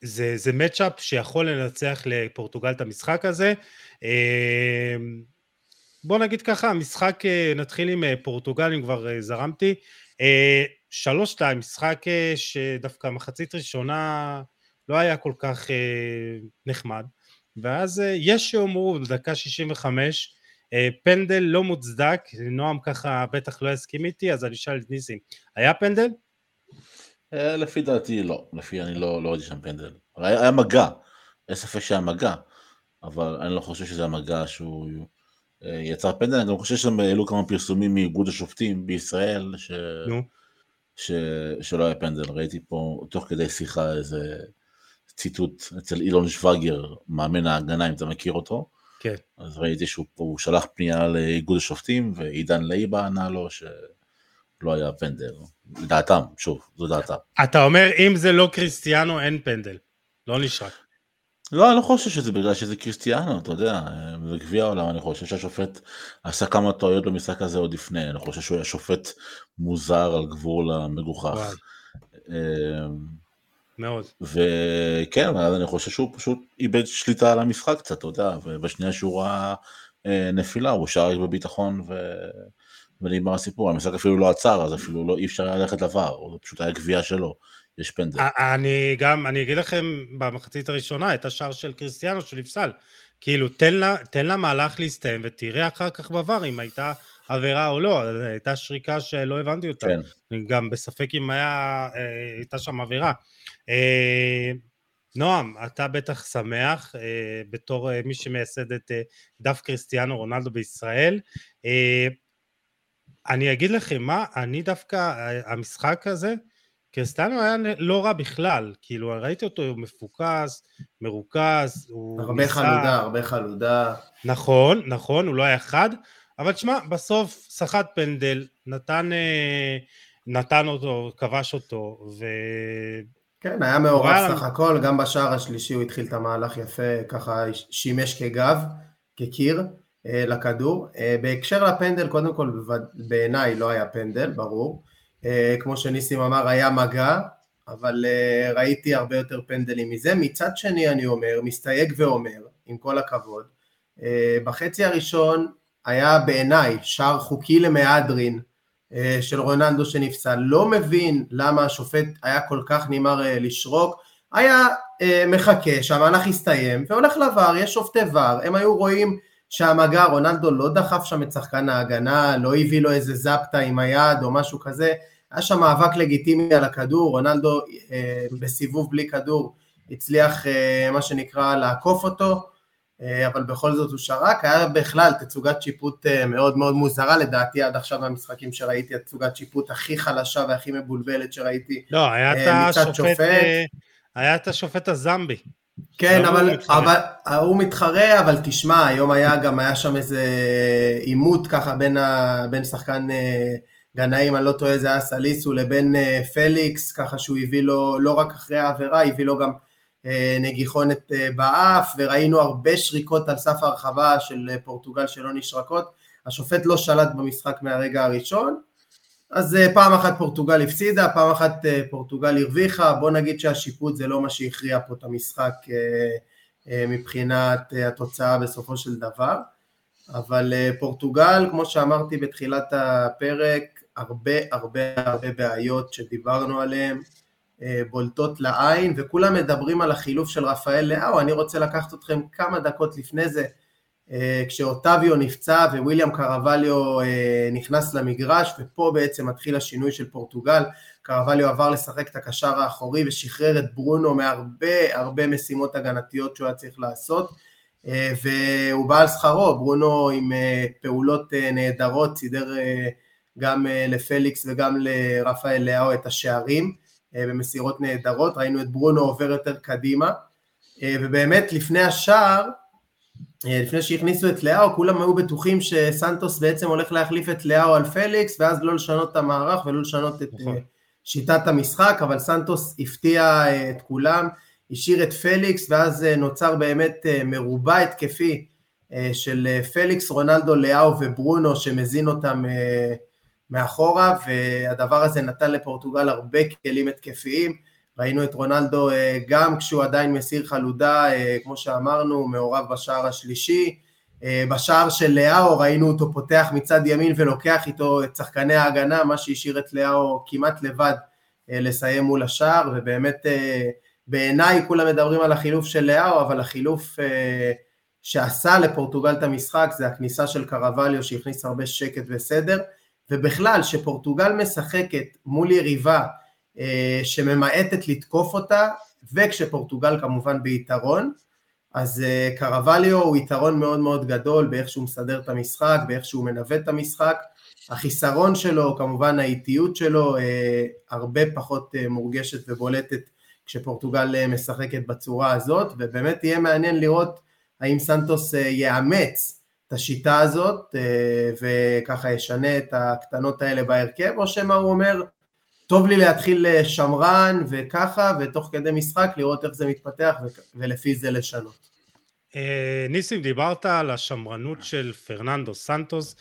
זה, זה מצ'אפ שיכול לנצח לפורטוגל את המשחק הזה. אה, בוא נגיד ככה, המשחק, אה, נתחיל עם פורטוגל, אם כבר זרמתי. שלוש שתיים, משחק שדווקא מחצית ראשונה לא היה כל כך אה, נחמד, ואז אה, יש שיאמרו בדקה 65 אה, פנדל לא מוצדק, נועם ככה בטח לא יסכים איתי, אז אני אשאל את ניסים, היה פנדל? אה, לפי דעתי לא, לפי אני לא, לא ראיתי שם פנדל, היה, היה מגע, אין ספק שהיה מגע, אבל אני לא חושב שזה המגע שהוא אה, יצר פנדל, אני גם חושב שהעלו כמה פרסומים מאיגוד השופטים בישראל, ש... ש... שלא היה פנדל, ראיתי פה תוך כדי שיחה איזה ציטוט אצל אילון שווגר, מאמן ההגנה, אם אתה מכיר אותו. כן. אז ראיתי שהוא שלח פנייה לאיגוד השופטים, ועידן לייבה ענה לו שלא היה פנדל. לדעתם, שוב, זו דעתם. אתה אומר, אם זה לא קריסטיאנו, אין פנדל. לא נשרק. לא, אני לא חושב שזה בגלל שזה קריסטיאנו, אתה יודע, זה גביע העולם, אני חושב שהשופט עשה כמה טעויות במשחק הזה עוד לפני, אני חושב שהוא היה שופט מוזר על גבול המגוחך. מאוד. וכן, אז אני חושב שהוא פשוט איבד שליטה על המשחק קצת, אתה יודע, ובשנייה שהוא ראה אה, נפילה, הוא שר בביטחון ו... ונגמר הסיפור, המשחק אפילו לא עצר, אז אפילו לא, אי אפשר ללכת לבר, זה פשוט היה גבייה שלו, יש פנדל. אני גם, אני אגיד לכם, במחצית הראשונה, את השער של קריסטיאנו שנפסל. כאילו, תן לה, תן לה מהלך להסתיים ותראה אחר כך בבר אם הייתה עבירה או לא, הייתה שריקה שלא הבנתי אותה. כן. גם בספק אם היה, אה, הייתה שם עבירה. אה, נועם, אתה בטח שמח אה, בתור מי שמייסד את דף קריסטיאנו רונלדו בישראל. אני אגיד לכם מה, אני דווקא, המשחק הזה, קריסטיאנו היה לא רע בכלל, כאילו ראיתי אותו מפוקס, מרוכז, הוא הרבה ניסה... חלודה, הרבה חלודה. נכון, נכון, הוא לא היה חד, אבל תשמע, בסוף סחט פנדל, נתן, אה, נתן אותו, כבש אותו, ו... כן, היה מעורב סך הכל, גם בשער השלישי הוא התחיל את המהלך יפה, ככה שימש כגב, כקיר אה, לכדור. אה, בהקשר לפנדל, קודם כל בעיניי לא היה פנדל, ברור. כמו שניסים אמר, היה מגע, אבל ראיתי הרבה יותר פנדלים מזה. מצד שני, אני אומר, מסתייג ואומר, עם כל הכבוד, בחצי הראשון היה בעיניי שער חוקי למהדרין אה, של רונלדו שנפסל. לא מבין למה השופט היה כל כך אה, לשרוק. היה אה, מחכה שהמהלך יסתיים והולך לבר, יש שופטי ור, הם היו רואים שהמגע, רונלדו לא דחף שם את שחקן ההגנה, לא הביא לו איזה זפטה עם היד או משהו כזה, היה שם מאבק לגיטימי על הכדור, רונלדו אה, בסיבוב בלי כדור הצליח אה, מה שנקרא לעקוף אותו, אה, אבל בכל זאת הוא שרק, היה בכלל תצוגת שיפוט אה, מאוד מאוד מוזרה לדעתי עד עכשיו מהמשחקים שראיתי, התצוגת שיפוט הכי חלשה והכי מבולבלת שראיתי לא, היה אה, השופט, שופט. היה את השופט הזמבי. כן, אבל, אבל הוא מתחרה, אבל תשמע, היום היה גם, היה שם איזה עימות ככה בין, ה, בין שחקן גנאים, אני לא טועה, זה היה סליסו, לבין פליקס, ככה שהוא הביא לו, לא רק אחרי העבירה, הביא לו גם אה, נגיחונת אה, באף, וראינו הרבה שריקות על סף הרחבה של אה, פורטוגל שלא נשרקות. השופט לא שלט במשחק מהרגע הראשון, אז פעם אחת פורטוגל הפסידה, פעם אחת פורטוגל הרוויחה, בוא נגיד שהשיפוט זה לא מה שהכריע פה את המשחק מבחינת התוצאה בסופו של דבר, אבל פורטוגל, כמו שאמרתי בתחילת הפרק, הרבה הרבה הרבה בעיות שדיברנו עליהן, אה, בולטות לעין, וכולם מדברים על החילוף של רפאל לאהו, אני רוצה לקחת אתכם כמה דקות לפני זה, אה, כשאוטביו נפצע וויליאם קרווליו אה, נכנס למגרש, ופה בעצם מתחיל השינוי של פורטוגל, קרווליו עבר לשחק את הקשר האחורי ושחרר את ברונו מהרבה הרבה משימות הגנתיות שהוא היה צריך לעשות, והוא בא על שכרו, ברונו עם פעולות נהדרות, סידר גם לפליקס וגם לרפאל לאהו את השערים, אה, במסירות נהדרות, ראינו את ברונו עובר יותר קדימה, אה, ובאמת לפני השער, אה, לפני שהכניסו את לאהו, כולם היו בטוחים שסנטוס בעצם הולך להחליף את לאהו על פליקס, ואז לא לשנות את המערך ולא לשנות את נכון. שיטת המשחק, אבל סנטוס הפתיע את כולם, השאיר את פליקס, ואז נוצר באמת מרובע התקפי של פליקס, רונלדו, לאהו וברונו, שמזין אותם מאחורה, והדבר הזה נתן לפורטוגל הרבה כלים התקפיים. ראינו את רונלדו אה, גם כשהוא עדיין מסיר חלודה, אה, כמו שאמרנו, מעורב בשער השלישי. אה, בשער של לאהו ראינו אותו פותח מצד ימין ולוקח איתו את שחקני ההגנה, מה שהשאיר את לאהו כמעט לבד לסיים מול השער, ובאמת בעיניי כולם מדברים על החילוף של לאהו, אבל החילוף שעשה לפורטוגל את המשחק זה הכניסה של קרווליו שהכניס הרבה שקט וסדר. ובכלל שפורטוגל משחקת מול יריבה שממעטת לתקוף אותה, וכשפורטוגל כמובן ביתרון, אז אה, קרווליו הוא יתרון מאוד מאוד גדול באיך שהוא מסדר את המשחק, באיך שהוא מנווט את המשחק, החיסרון שלו, כמובן האיטיות שלו, אה, הרבה פחות אה, מורגשת ובולטת כשפורטוגל אה, משחקת בצורה הזאת, ובאמת יהיה מעניין לראות האם סנטוס אה, יאמץ את השיטה הזאת אה, וככה ישנה את הקטנות האלה בהרכב, או שמא הוא אומר, טוב לי להתחיל אה, שמרן וככה, ותוך כדי משחק לראות איך זה מתפתח ולפי זה לשנות. אה, ניסים, דיברת על השמרנות של פרננדו סנטוס,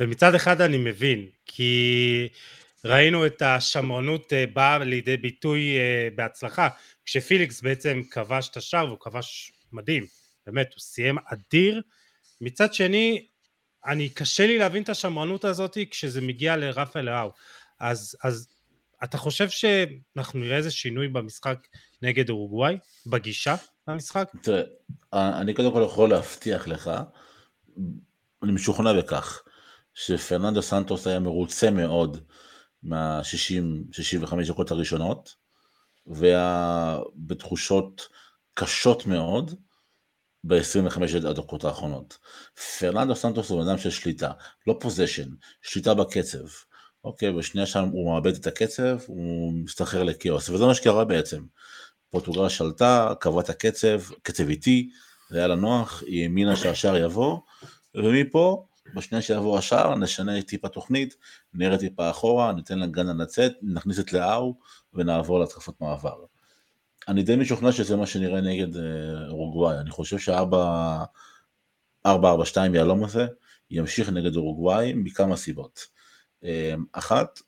ומצד אחד אני מבין, כי ראינו את השמרנות באה לידי ביטוי בהצלחה, כשפיליקס בעצם כבש את השער, והוא כבש מדהים, באמת, הוא סיים אדיר, מצד שני, אני קשה לי להבין את השמרנות הזאת כשזה מגיע לרפה לאהו. אז, אז אתה חושב שאנחנו נראה איזה שינוי במשחק נגד אורוגוואי? בגישה למשחק? תראה, אני קודם כל יכול להבטיח לך, אני משוכנע בכך, שפרננדו סנטוס היה מרוצה מאוד מה-60-65 דקות הראשונות, והיה בתחושות קשות מאוד, ב-25 הדקות האחרונות. פרננדו סנטוס הוא אדם של שליטה, לא possession, שליטה בקצב. אוקיי, בשנייה שם הוא מאבד את הקצב, הוא מסתחרר לכאוס, וזה מה שקרה בעצם. פורטוגל שלטה, קבעה את הקצב, קצב איטי, זה היה לה נוח, היא האמינה שהשער יבוא, ומפה, בשנייה שיבוא השער, נשנה טיפה תוכנית, נראה טיפה אחורה, ניתן לגנה לצאת, נכניס את לאהו, ונעבור להתקפות מעבר. אני די משוכנע שזה מה שנראה נגד אה, אורוגוואי, אני חושב שה-4-4-2 יהלום הזה ימשיך נגד אורוגוואי מכמה סיבות. אה, אחת,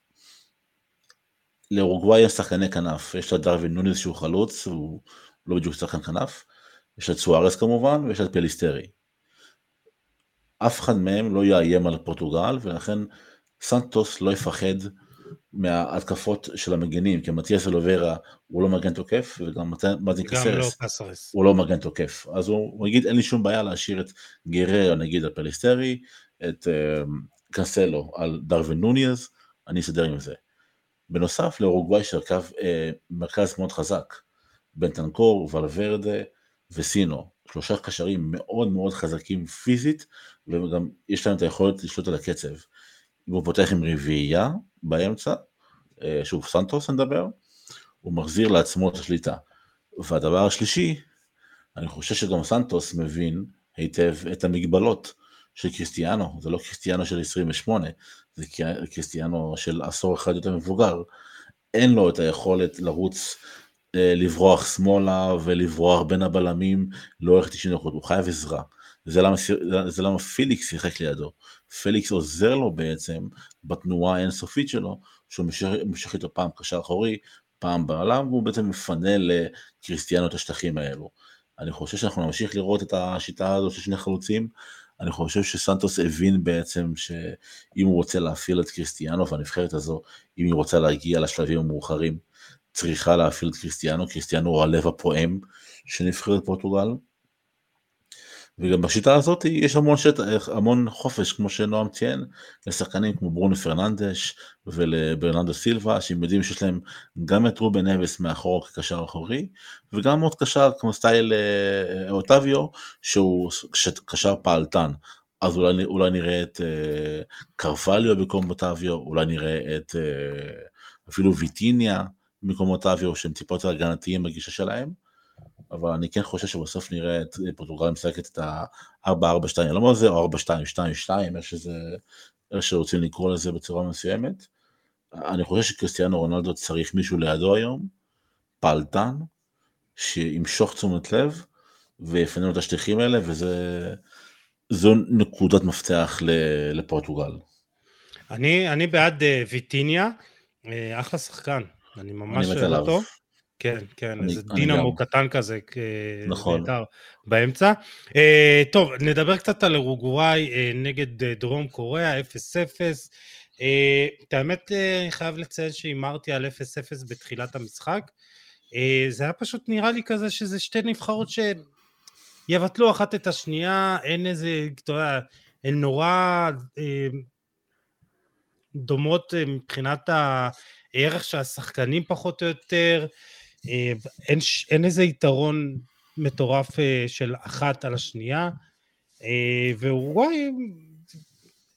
לאורוגוואי יש שחקני כנף, יש לה דרווין נונייס שהוא חלוץ, הוא לא בדיוק שחקן כנף, יש את סוארס כמובן, ויש את פליסטרי. אף אחד מהם לא יאיים על פורטוגל, ולכן סנטוס לא יפחד מההתקפות של המגנים, כי מתיאס אוליברה הוא לא מגן תוקף, וגם מרטין קסרס לא הוא לא מגן תוקף. אז הוא, הוא יגיד, אין לי שום בעיה להשאיר את גררו, נגיד, על פליסטרי, את קסלו על דרווין נוניאז, אני אסדר עם זה. בנוסף לאורוגוואי שהרכב uh, מרכז מאוד חזק, בנטנקור, ולוורדה וסינו, שלושה קשרים מאוד מאוד חזקים פיזית, וגם יש להם את היכולת לשלוט על הקצב. אם הוא פותח עם רביעייה באמצע, אה, שוב סנטוס נדבר, הוא מחזיר לעצמו את השליטה. והדבר השלישי, אני חושב שגם סנטוס מבין היטב את המגבלות של קריסטיאנו, זה לא קריסטיאנו של 28, זה קריסטיאנו של עשור אחד יותר מבוגר, אין לו את היכולת לרוץ, אה, לברוח שמאלה ולברוח בין הבלמים לאורך 90 דקות, הוא חייב עזרה. זה למה, זה למה פיליקס שיחק לידו. פליקס עוזר לו בעצם בתנועה האינסופית שלו, שהוא מושך איתו פעם קשר אחורי, פעם בעולם, והוא בעצם מפנה לקריסטיאנו את השטחים האלו. אני חושב שאנחנו נמשיך לראות את השיטה הזו של שני חלוצים. אני חושב שסנטוס הבין בעצם שאם הוא רוצה להפעיל את קריסטיאנו והנבחרת הזו, אם היא רוצה להגיע לשלבים המאוחרים, צריכה להפעיל את קריסטיאנו, קריסטיאנו הוא הלב הפועם של נבחרת פורטוגל, וגם בשיטה הזאת יש המון, שטח, המון חופש, כמו שנועם ציין, לשחקנים כמו ברונו פרננדש ולברננדו סילבה, שהם יודעים שיש להם גם את רובן אבס מאחור כקשר אחורי, וגם עוד קשר כמו סטייל אה, אוטביו, שהוא קשר פעלתן. אז אולי, אולי נראה את אה, קרפליו במקום אוטביו, אולי נראה את אה, אפילו ויטיניה במקום אוטביו, שהם טיפה יותר הגנתיים בגישה שלהם. אבל אני כן חושב שבסוף נראה את פורטוגל משחקת את ה-4-4-2, אני לא אומר זה, או 4-2-2-2, איך שזה, איך שרוצים לקרוא לזה בצורה מסוימת. אני חושב שקריסטיאנו רונלדו צריך מישהו לידו היום, פעלתן, שימשוך תשומת לב, ויפנה את השטיחים האלה, וזה... זו נקודת מפתח לפורטוגל. אני, אני בעד uh, ויטיניה, uh, אחלה שחקן, אני ממש אוהב אותו. כן, כן, איזה דינמו גם... קטן כזה, נכון. נהדר באמצע. Uh, טוב, נדבר קצת על אורוגוואי uh, נגד uh, דרום קוריאה, 0-0. Uh, את האמת, uh, אני חייב לציין שהימרתי על 0-0 בתחילת המשחק. Uh, זה היה פשוט נראה לי כזה שזה שתי נבחרות שיבטלו אחת את השנייה, אין איזה, אתה יודע, הן נורא uh, דומות uh, מבחינת הערך של השחקנים פחות או יותר. אה, אין, אין איזה יתרון מטורף אה, של אחת על השנייה, אה, ואורוגוואי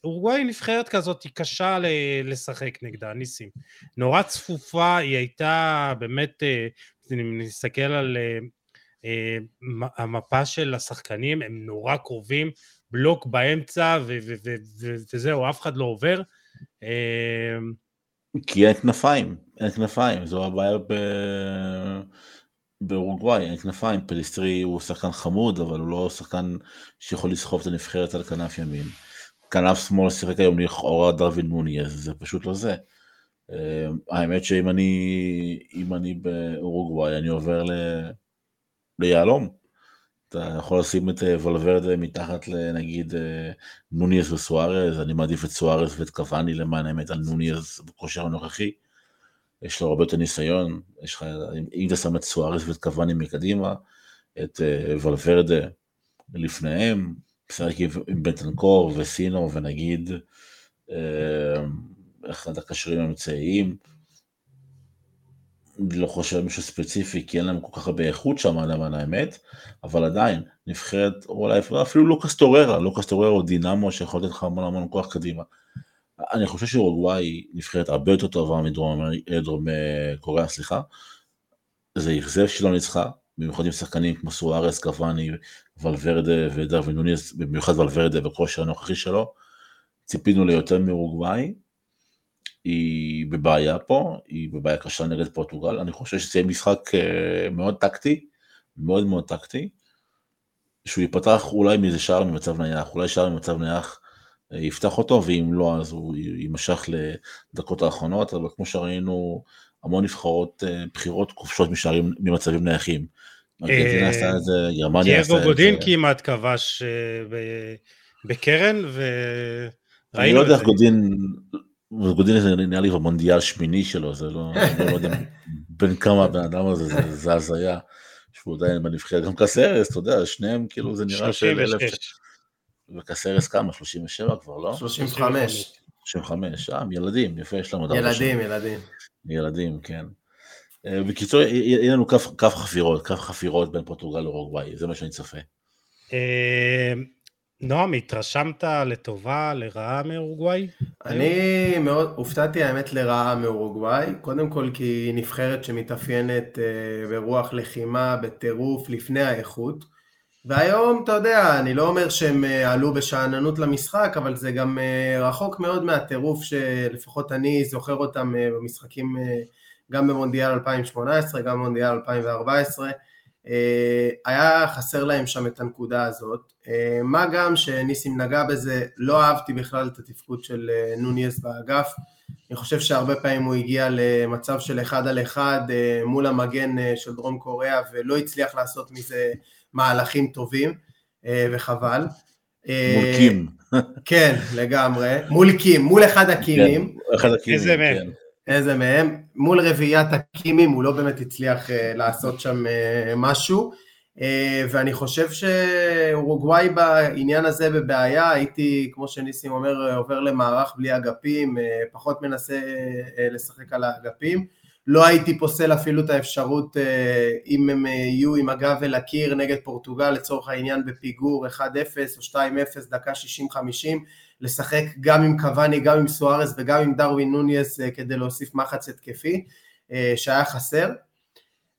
אורוגוואי נבחרת כזאת, היא קשה לשחק נגדה, ניסים. נורא צפופה, היא הייתה באמת, אם נסתכל על המפה של השחקנים, הם נורא קרובים, בלוק באמצע, וזהו, אף אחד לא עובר. כי אין כנפיים, אין כנפיים, זו הבעיה ב... באורוגוואי, אין כנפיים, פליסטרי הוא שחקן חמוד, אבל הוא לא שחקן שיכול לסחוב את הנבחרת על כנף ימין. כנף שמאל שיחק היום לכאורה דרווין מוני, אז זה פשוט לא זה. אה, האמת שאם אני, אני באורוגוואי, אני עובר ל... ליהלום. אתה יכול לשים את אה, וולברדה מתחת לנגיד אה, נוניאס וסוארז, אני מעדיף את סוארז ואת קוואני למען האמת על נוניאס בכושר הנוכחי. יש לו הרבה יותר ניסיון, יש לך, אם אתה שם את סוארז ואת קוואני מקדימה, את אה, וולברדה לפניהם, משחק עם בנטנקור וסינו ונגיד אחד הקשרים האמצעיים, לא חושב על מישהו ספציפי, כי אין להם כל כך הרבה איכות שם, למען האמת, אבל עדיין, נבחרת, או אולי אפילו לוקאס טוררה, לוקאס טוררה הוא דינמו שיכול לתת לך המון המון כוח קדימה. אני חושב שאורוגוואי היא נבחרת הרבה יותר טובה מדרום אה, קוריאה, סליחה. זה אכזב שלא ניצחה, במיוחד עם שחקנים כמו סוארס, קוואני, ולוורדה ודרווין נוניס, במיוחד ולוורדה בכושר הנוכחי שלו. ציפינו ליותר מאורוגוואי, היא בבעיה פה, היא בבעיה קשה נגד פורטוגל, אני חושב שזה יהיה משחק אה, מאוד טקטי, מאוד מאוד טקטי, שהוא ייפתח אולי מאיזה שער ממצב נייח, אולי שער ממצב נייח אה, יפתח אותו, ואם לא אז הוא יימשך לדקות האחרונות, אבל כמו שראינו, המון נבחרות אה, בכירות כובשות משערים ממצבים נייחים. ארגנטינה עשתה את זה, גרמניה עשתה את זה. גודין כמעט כבש בקרן, וראינו את זה. אני לא יודע איך גודין גודינס נראה לי במונדיאל שמיני שלו, זה לא, לא יודע בין כמה הבן אדם הזה, זה הזיה. שהוא עדיין בנבחרת, גם קסרס, אתה יודע, שניהם כאילו זה נראה של אלף... וקסרס כמה? 37 כבר, לא? 35. 35, אה, ילדים, יפה, יש לנו עוד ילדים, ילדים. ילדים, כן. אה, בקיצור, יהיה לנו כף חפירות, כף חפירות בין פורטוגל לאורוגוואי, זה מה שאני צופה. אה, נועם, התרשמת לטובה, לרעה מאורוגוואי? אני מאוד הופתעתי האמת לרעה מאורוגוואי, קודם כל כי היא נבחרת שמתאפיינת אה, ברוח לחימה, בטירוף, לפני האיכות. והיום, אתה יודע, אני לא אומר שהם אה, עלו בשאננות למשחק, אבל זה גם אה, רחוק מאוד מהטירוף שלפחות אני זוכר אותם במשחקים גם במונדיאל 2018, גם במונדיאל 2014. אה, היה חסר להם שם את הנקודה הזאת. אה, מה גם שניסים נגע בזה, לא אהבתי בכלל את התפקוד של אה, נוניס באגף. אני חושב שהרבה פעמים הוא הגיע למצב של אחד על אחד מול המגן של דרום קוריאה ולא הצליח לעשות מזה מהלכים טובים, וחבל. מול קים. כן, לגמרי. מול קים, מול אחד הקימים. כן, אחד הקימים, איזה מהם. כן. איזה מהם. מול רביעיית הקימים הוא לא באמת הצליח לעשות שם משהו, ואני חושב שאורוגוואי בעניין הזה בבעיה, הייתי, כמו שניסים אומר, עובר למערך בלי אגפים, uh, פחות מנסה uh, לשחק על האגפים. לא הייתי פוסל אפילו את האפשרות אם הם יהיו עם הגב אל הקיר נגד פורטוגל לצורך העניין בפיגור 1-0 או 2-0 דקה 60-50 לשחק גם עם קוואני, גם עם סוארס וגם עם דרווין נוניס אה, כדי להוסיף מחץ התקפי אה, שהיה חסר.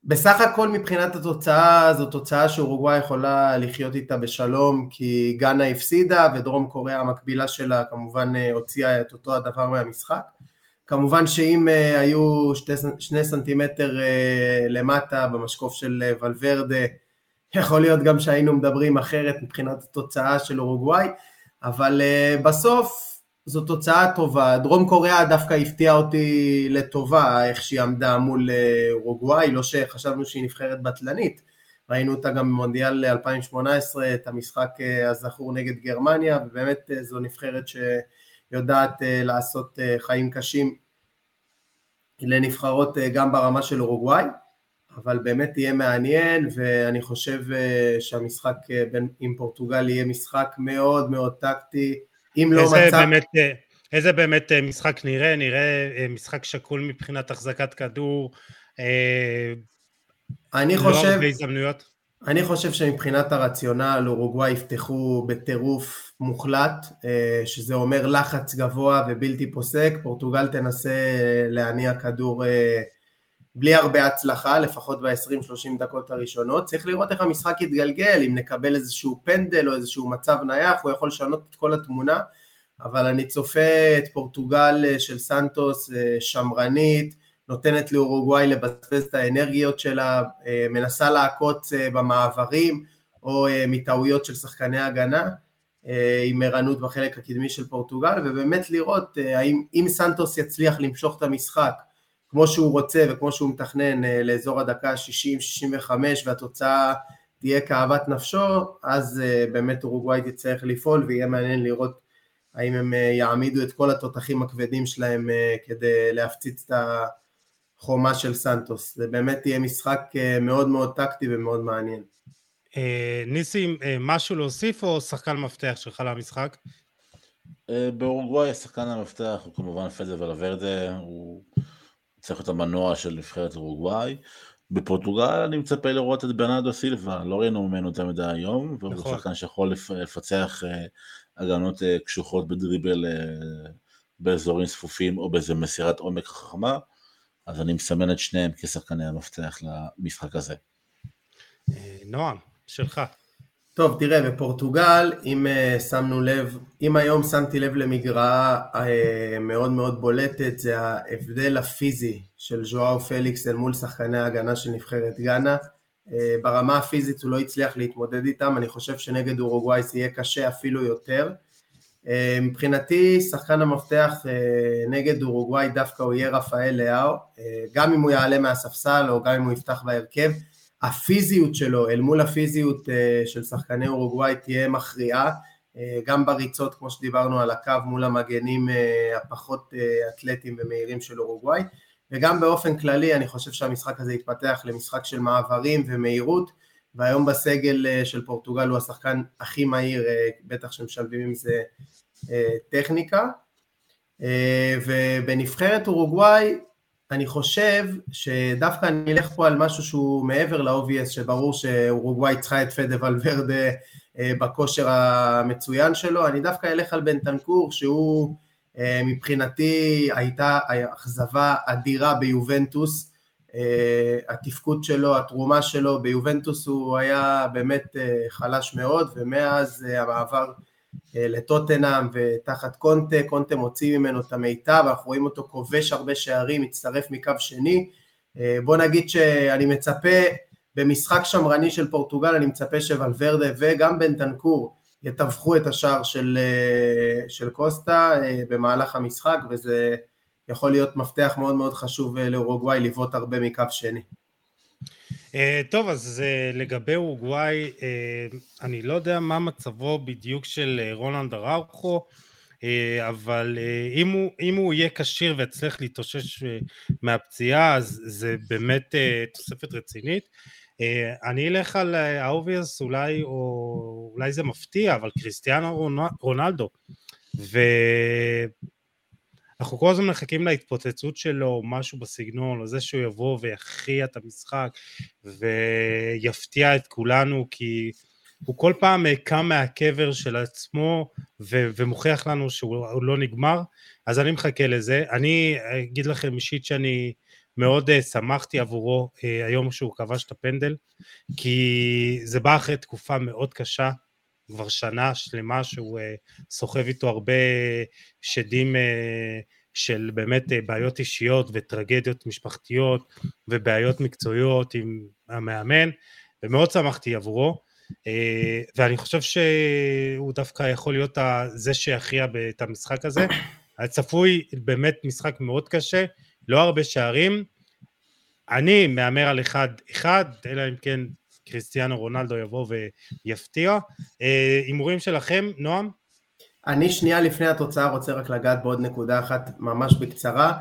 בסך הכל מבחינת התוצאה זו תוצאה שאורוגוואי יכולה לחיות איתה בשלום כי גאנה הפסידה ודרום קוריאה המקבילה שלה כמובן אה, הוציאה את אותו הדבר מהמשחק. כמובן שאם היו שתי, שני סנטימטר למטה במשקוף של ולוורדה יכול להיות גם שהיינו מדברים אחרת מבחינת התוצאה של אורוגוואי אבל בסוף זו תוצאה טובה. דרום קוריאה דווקא הפתיעה אותי לטובה, איך שהיא עמדה מול אה, אורוגוואי, לא שחשבנו שהיא נבחרת בטלנית. ראינו אותה גם במונדיאל 2018, את המשחק אה, הזכור נגד גרמניה, ובאמת זו נבחרת שיודעת לעשות חיים קשים לנבחרות גם ברמה של אורוגוואי. אבל באמת יהיה מעניין, ואני חושב אה, שהמשחק אה, בין, עם פורטוגל יהיה משחק מאוד מאוד טקטי, אם לא מצב... באמת, אה, איזה באמת משחק נראה? נראה משחק שקול מבחינת החזקת כדור, אני לא חושב... הרבה הזדמנויות? אני חושב שמבחינת הרציונל אורוגוואי יפתחו בטירוף מוחלט, שזה אומר לחץ גבוה ובלתי פוסק, פורטוגל תנסה להניע כדור בלי הרבה הצלחה, לפחות ב-20-30 דקות הראשונות. צריך לראות איך המשחק יתגלגל, אם נקבל איזשהו פנדל או איזשהו מצב נייח, הוא יכול לשנות את כל התמונה, אבל אני צופה את פורטוגל אה, של סנטוס אה, שמרנית, נותנת לאורוגוואי לבזבז את האנרגיות שלה, אה, מנסה לעקוץ במעברים או מטעויות של שחקני הגנה, עם ערנות בחלק הקדמי של פורטוגל, ובאמת לראות האם אם סנטוס יצליח למשוך את המשחק כמו שהוא רוצה וכמו שהוא מתכנן אה, לאזור הדקה 60-65 והתוצאה תהיה כאוות נפשו, אז אה, באמת אורוגוואי תצטרך לפעול ויהיה מעניין לראות האם הם אה, יעמידו את כל התותחים הכבדים שלהם כדי להפציץ את החומה של סנטוס. זה באמת יהיה משחק מאוד מאוד טקטי ומאוד מעניין. ניסים, משהו להוסיף או שחקן מפתח שלך למשחק? באורוגוואי השחקן המפתח הוא כמובן פדר ולוורדה, הוא צריך להיות המנוע של נבחרת אורוגוואי. בפורטוגל אני מצפה לראות את ברנדו סילבה, לא ראינו ממנו יותר מדי היום, והוא נכון. שחקן שיכול לפצח אה, הגנות אה, קשוחות בדריבל אה, באזורים צפופים או באיזה מסירת עומק חכמה, אז אני מסמן את שניהם כשחקני המפתח למשחק הזה. נועם, שלך. טוב, תראה, בפורטוגל, אם uh, שמנו לב, אם היום שמתי לב למגרעה uh, מאוד מאוד בולטת, זה ההבדל הפיזי של ז'ואאו פליקס אל מול שחקני ההגנה של נבחרת גאנה. Uh, ברמה הפיזית הוא לא הצליח להתמודד איתם, אני חושב שנגד אורוגוואי זה יהיה קשה אפילו יותר. Uh, מבחינתי, שחקן המפתח uh, נגד אורוגוואי דווקא הוא יהיה רפאל לאהו, uh, גם אם הוא יעלה מהספסל או גם אם הוא יפתח בהרכב. הפיזיות שלו אל מול הפיזיות אה, של שחקני אורוגוואי תהיה מכריעה, גם בריצות כמו שדיברנו על הקו מול המגנים הפחות אתלטיים ומהירים של אורוגוואי. וגם באופן כללי אני חושב שהמשחק הזה יתפתח למשחק של מעברים ומהירות והיום בסגל של פורטוגל הוא השחקן הכי מהיר, בטח שמשלבים עם זה טכניקה. ובנבחרת אורוגוואי אני חושב שדווקא אני אלך פה על משהו שהוא מעבר ל-obvious, שברור שאורוגוואי צריכה את פדה ולוורדה אה, בכושר המצוין שלו, אני דווקא אלך על בנטנקור, שהוא אה, מבחינתי הייתה אכזבה אדירה ביובנטוס, אה, התפקוד שלו, התרומה שלו ביובנטוס הוא היה באמת חלש מאוד, ומאז המעבר לטוטנאם ותחת קונטה, קונטה מוציא ממנו את המיטב, אנחנו רואים אותו כובש הרבה שערים, מצטרף מקו שני, אה, בוא נגיד שאני מצפה במשחק שמרני של פורטוגל, אני מצפה שוולברדה וגם בנטנקור יתווכו את השער של, אה, של קוסטה במהלך המשחק, וזה יכול להיות מפתח מאוד מאוד חשוב לאורוגוואי לבעוט הרבה מקו שני. Uh, טוב, אז uh, לגבי אורוגוואי, uh, אני לא יודע מה מצבו בדיוק של רונלד אראוחו, אבל אם, הוא, אם הוא יהיה כשיר ויצליח להתאושש מהפציעה, אז זה באמת תוספת רצינית. אני אלך על ה obvious, אולי, או אולי זה מפתיע, אבל קריסטיאנו רונלדו. ו... אנחנו כל הזמן מחכים להתפוצצות שלו, משהו בסגנון, או זה שהוא יבוא ויכריע את המשחק ויפתיע את כולנו, כי הוא כל פעם קם מהקבר של עצמו ו- ומוכיח לנו שהוא לא נגמר, אז אני מחכה לזה. אני אגיד לכם אישית שאני מאוד uh, שמחתי עבורו היום שהוא כבש את הפנדל, כי זה בא אחרי תקופה מאוד קשה, כבר שנה שלמה שהוא uh, סוחב איתו הרבה שדים uh, של באמת uh, בעיות אישיות וטרגדיות משפחתיות ובעיות מקצועיות עם המאמן, ומאוד שמחתי עבורו, ואני חושב שהוא דווקא יכול להיות זה שיכריע את המשחק הזה. הצפוי באמת משחק מאוד קשה, לא הרבה שערים. אני מהמר על אחד אחד, אלא אם כן קריסטיאנו רונלדו יבוא ויפתיע. אה, הימורים שלכם, נועם? אני שנייה לפני התוצאה רוצה רק לגעת בעוד נקודה אחת ממש בקצרה.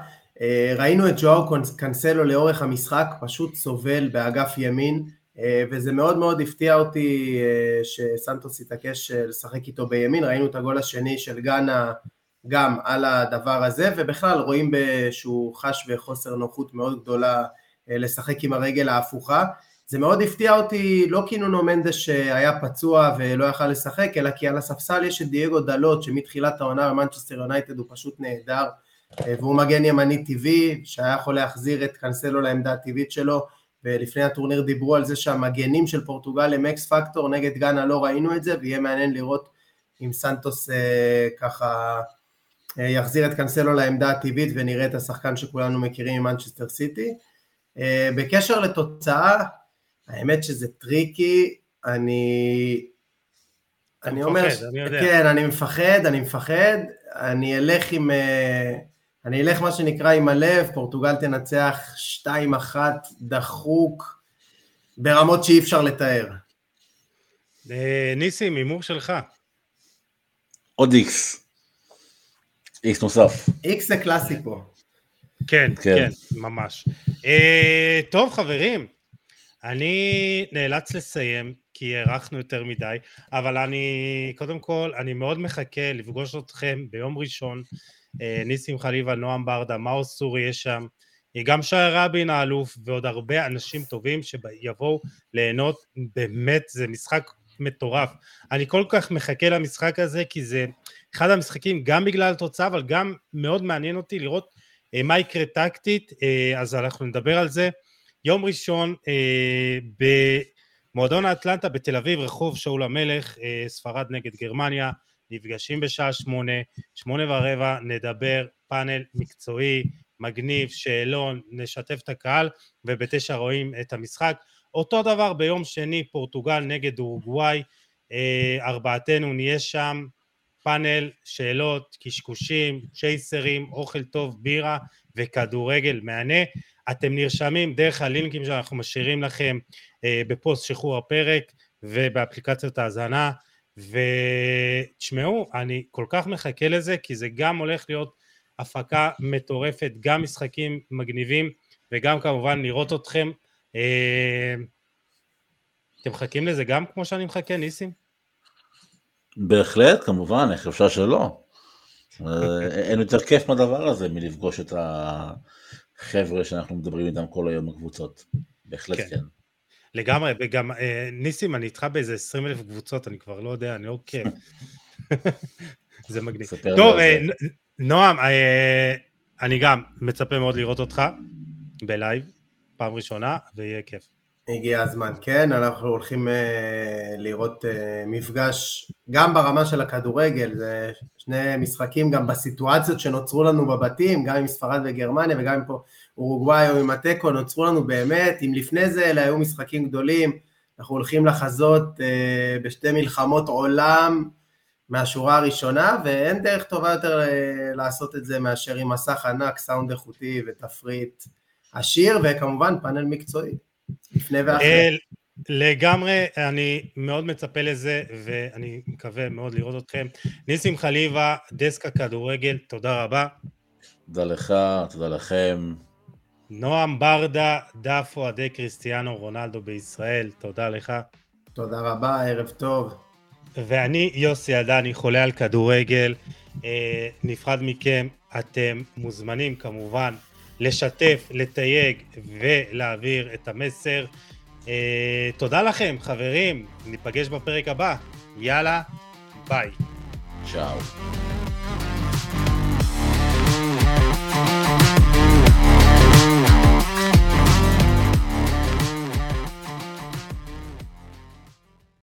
אה, ראינו את ג'ואר קנסלו לאורך המשחק, פשוט סובל באגף ימין, אה, וזה מאוד מאוד הפתיע אותי שסנטוס התעקש לשחק איתו בימין, ראינו את הגול השני של גאנה גם על הדבר הזה, ובכלל רואים שהוא חש בחוסר נוחות מאוד גדולה לשחק עם הרגל ההפוכה. זה מאוד הפתיע אותי, לא כי נונו מנדש שהיה פצוע ולא יכל לשחק, אלא כי על הספסל יש את דייגו דלות, שמתחילת העונה במנצ'סטר יונייטד הוא פשוט נהדר, אה, והוא מגן ימני טבעי, שהיה יכול להחזיר את קנסלו לעמדה הטבעית שלו, ולפני הטורניר דיברו על זה שהמגנים של פורטוגל הם X factor, נגד גאנה לא ראינו את זה, ויהיה מעניין לראות אם סנטוס אה, ככה אה, יחזיר את קנסלו לעמדה הטבעית ונראה את השחקן שכולנו מכירים ממנצ'סטר סיטי. אה, בקשר לתוצאה, האמת שזה tricky, אני... אני אומר, מפחד, אני יודע. כן, אני מפחד, אני מפחד, אני אלך עם, אה, אני אלך מה שנקרא עם הלב, פורטוגל תנצח 2-1 דחוק, ברמות שאי אפשר לתאר. אה, ניסים, הימור שלך. עוד איקס. איקס נוסף. איקס זה קלאסי פה. כן, כן, כן ממש. אה, טוב, חברים, אני נאלץ לסיים, כי הארכנו יותר מדי, אבל אני, קודם כל, אני מאוד מחכה לפגוש אתכם ביום ראשון, אה, ניסים חליבה, נועם ברדה, מאור סורי יש שם, גם שי רבין האלוף ועוד הרבה אנשים טובים שיבואו ליהנות, באמת זה משחק מטורף. אני כל כך מחכה למשחק הזה כי זה אחד המשחקים גם בגלל התוצאה אבל גם מאוד מעניין אותי לראות אה, מה יקרה טקטית, אה, אז אנחנו נדבר על זה. יום ראשון אה, במועדון האטלנטה בתל אביב, רחוב שאול המלך, אה, ספרד נגד גרמניה, נפגשים בשעה שמונה, שמונה ורבע, נדבר פאנל מקצועי, מגניב, שאלון, נשתף את הקהל, ובתשע רואים את המשחק. אותו דבר ביום שני, פורטוגל נגד אורוגוואי, אה, ארבעתנו נהיה שם, פאנל, שאלות, קשקושים, צ'ייסרים, אוכל טוב, בירה וכדורגל מהנה. אתם נרשמים דרך הלינקים שאנחנו משאירים לכם אה, בפוסט שחרור הפרק ובאפליקציות ההאזנה ותשמעו, אני כל כך מחכה לזה, כי זה גם הולך להיות הפקה מטורפת, גם משחקים מגניבים, וגם כמובן לראות אתכם. אה, אתם מחכים לזה גם כמו שאני מחכה, ניסים? בהחלט, כמובן, איך אפשר שלא. אה, אין יותר כיף מהדבר הזה מלפגוש את החבר'ה שאנחנו מדברים איתם כל היום בקבוצות. בהחלט כן. כן. לגמרי, וגם אה, ניסים, אני איתך באיזה 20 אלף קבוצות, אני כבר לא יודע, אני לא עוקב. זה מגניב. טוב, אה, נועם, אני גם מצפה מאוד לראות אותך בלייב, פעם ראשונה, ויהיה כיף. הגיע הזמן, כן, אנחנו הולכים uh, לראות uh, מפגש גם ברמה של הכדורגל, זה שני משחקים גם בסיטואציות שנוצרו לנו בבתים, גם עם ספרד וגרמניה וגם עם פה אורוגוואי או עם התיקו, נוצרו לנו באמת, אם לפני זה אלה היו משחקים גדולים, אנחנו הולכים לחזות uh, בשתי מלחמות עולם מהשורה הראשונה, ואין דרך טובה יותר לעשות את זה מאשר עם מסך ענק, סאונד איכותי ותפריט עשיר, וכמובן פאנל מקצועי. לפני ואחרי. לגמרי, אני מאוד מצפה לזה, ואני מקווה מאוד לראות אתכם. ניסים חליבה, דסק הכדורגל, תודה רבה. תודה לך, תודה לכם. נועם ברדה, דף אוהדי קריסטיאנו רונלדו בישראל, תודה לך. תודה רבה, ערב טוב. ואני יוסי עדני, חולה על כדורגל. אה, נפרד מכם, אתם מוזמנים כמובן לשתף, לתייג ולהעביר את המסר. Uh, תודה לכם, חברים, ניפגש בפרק הבא. יאללה, ביי. צ'או.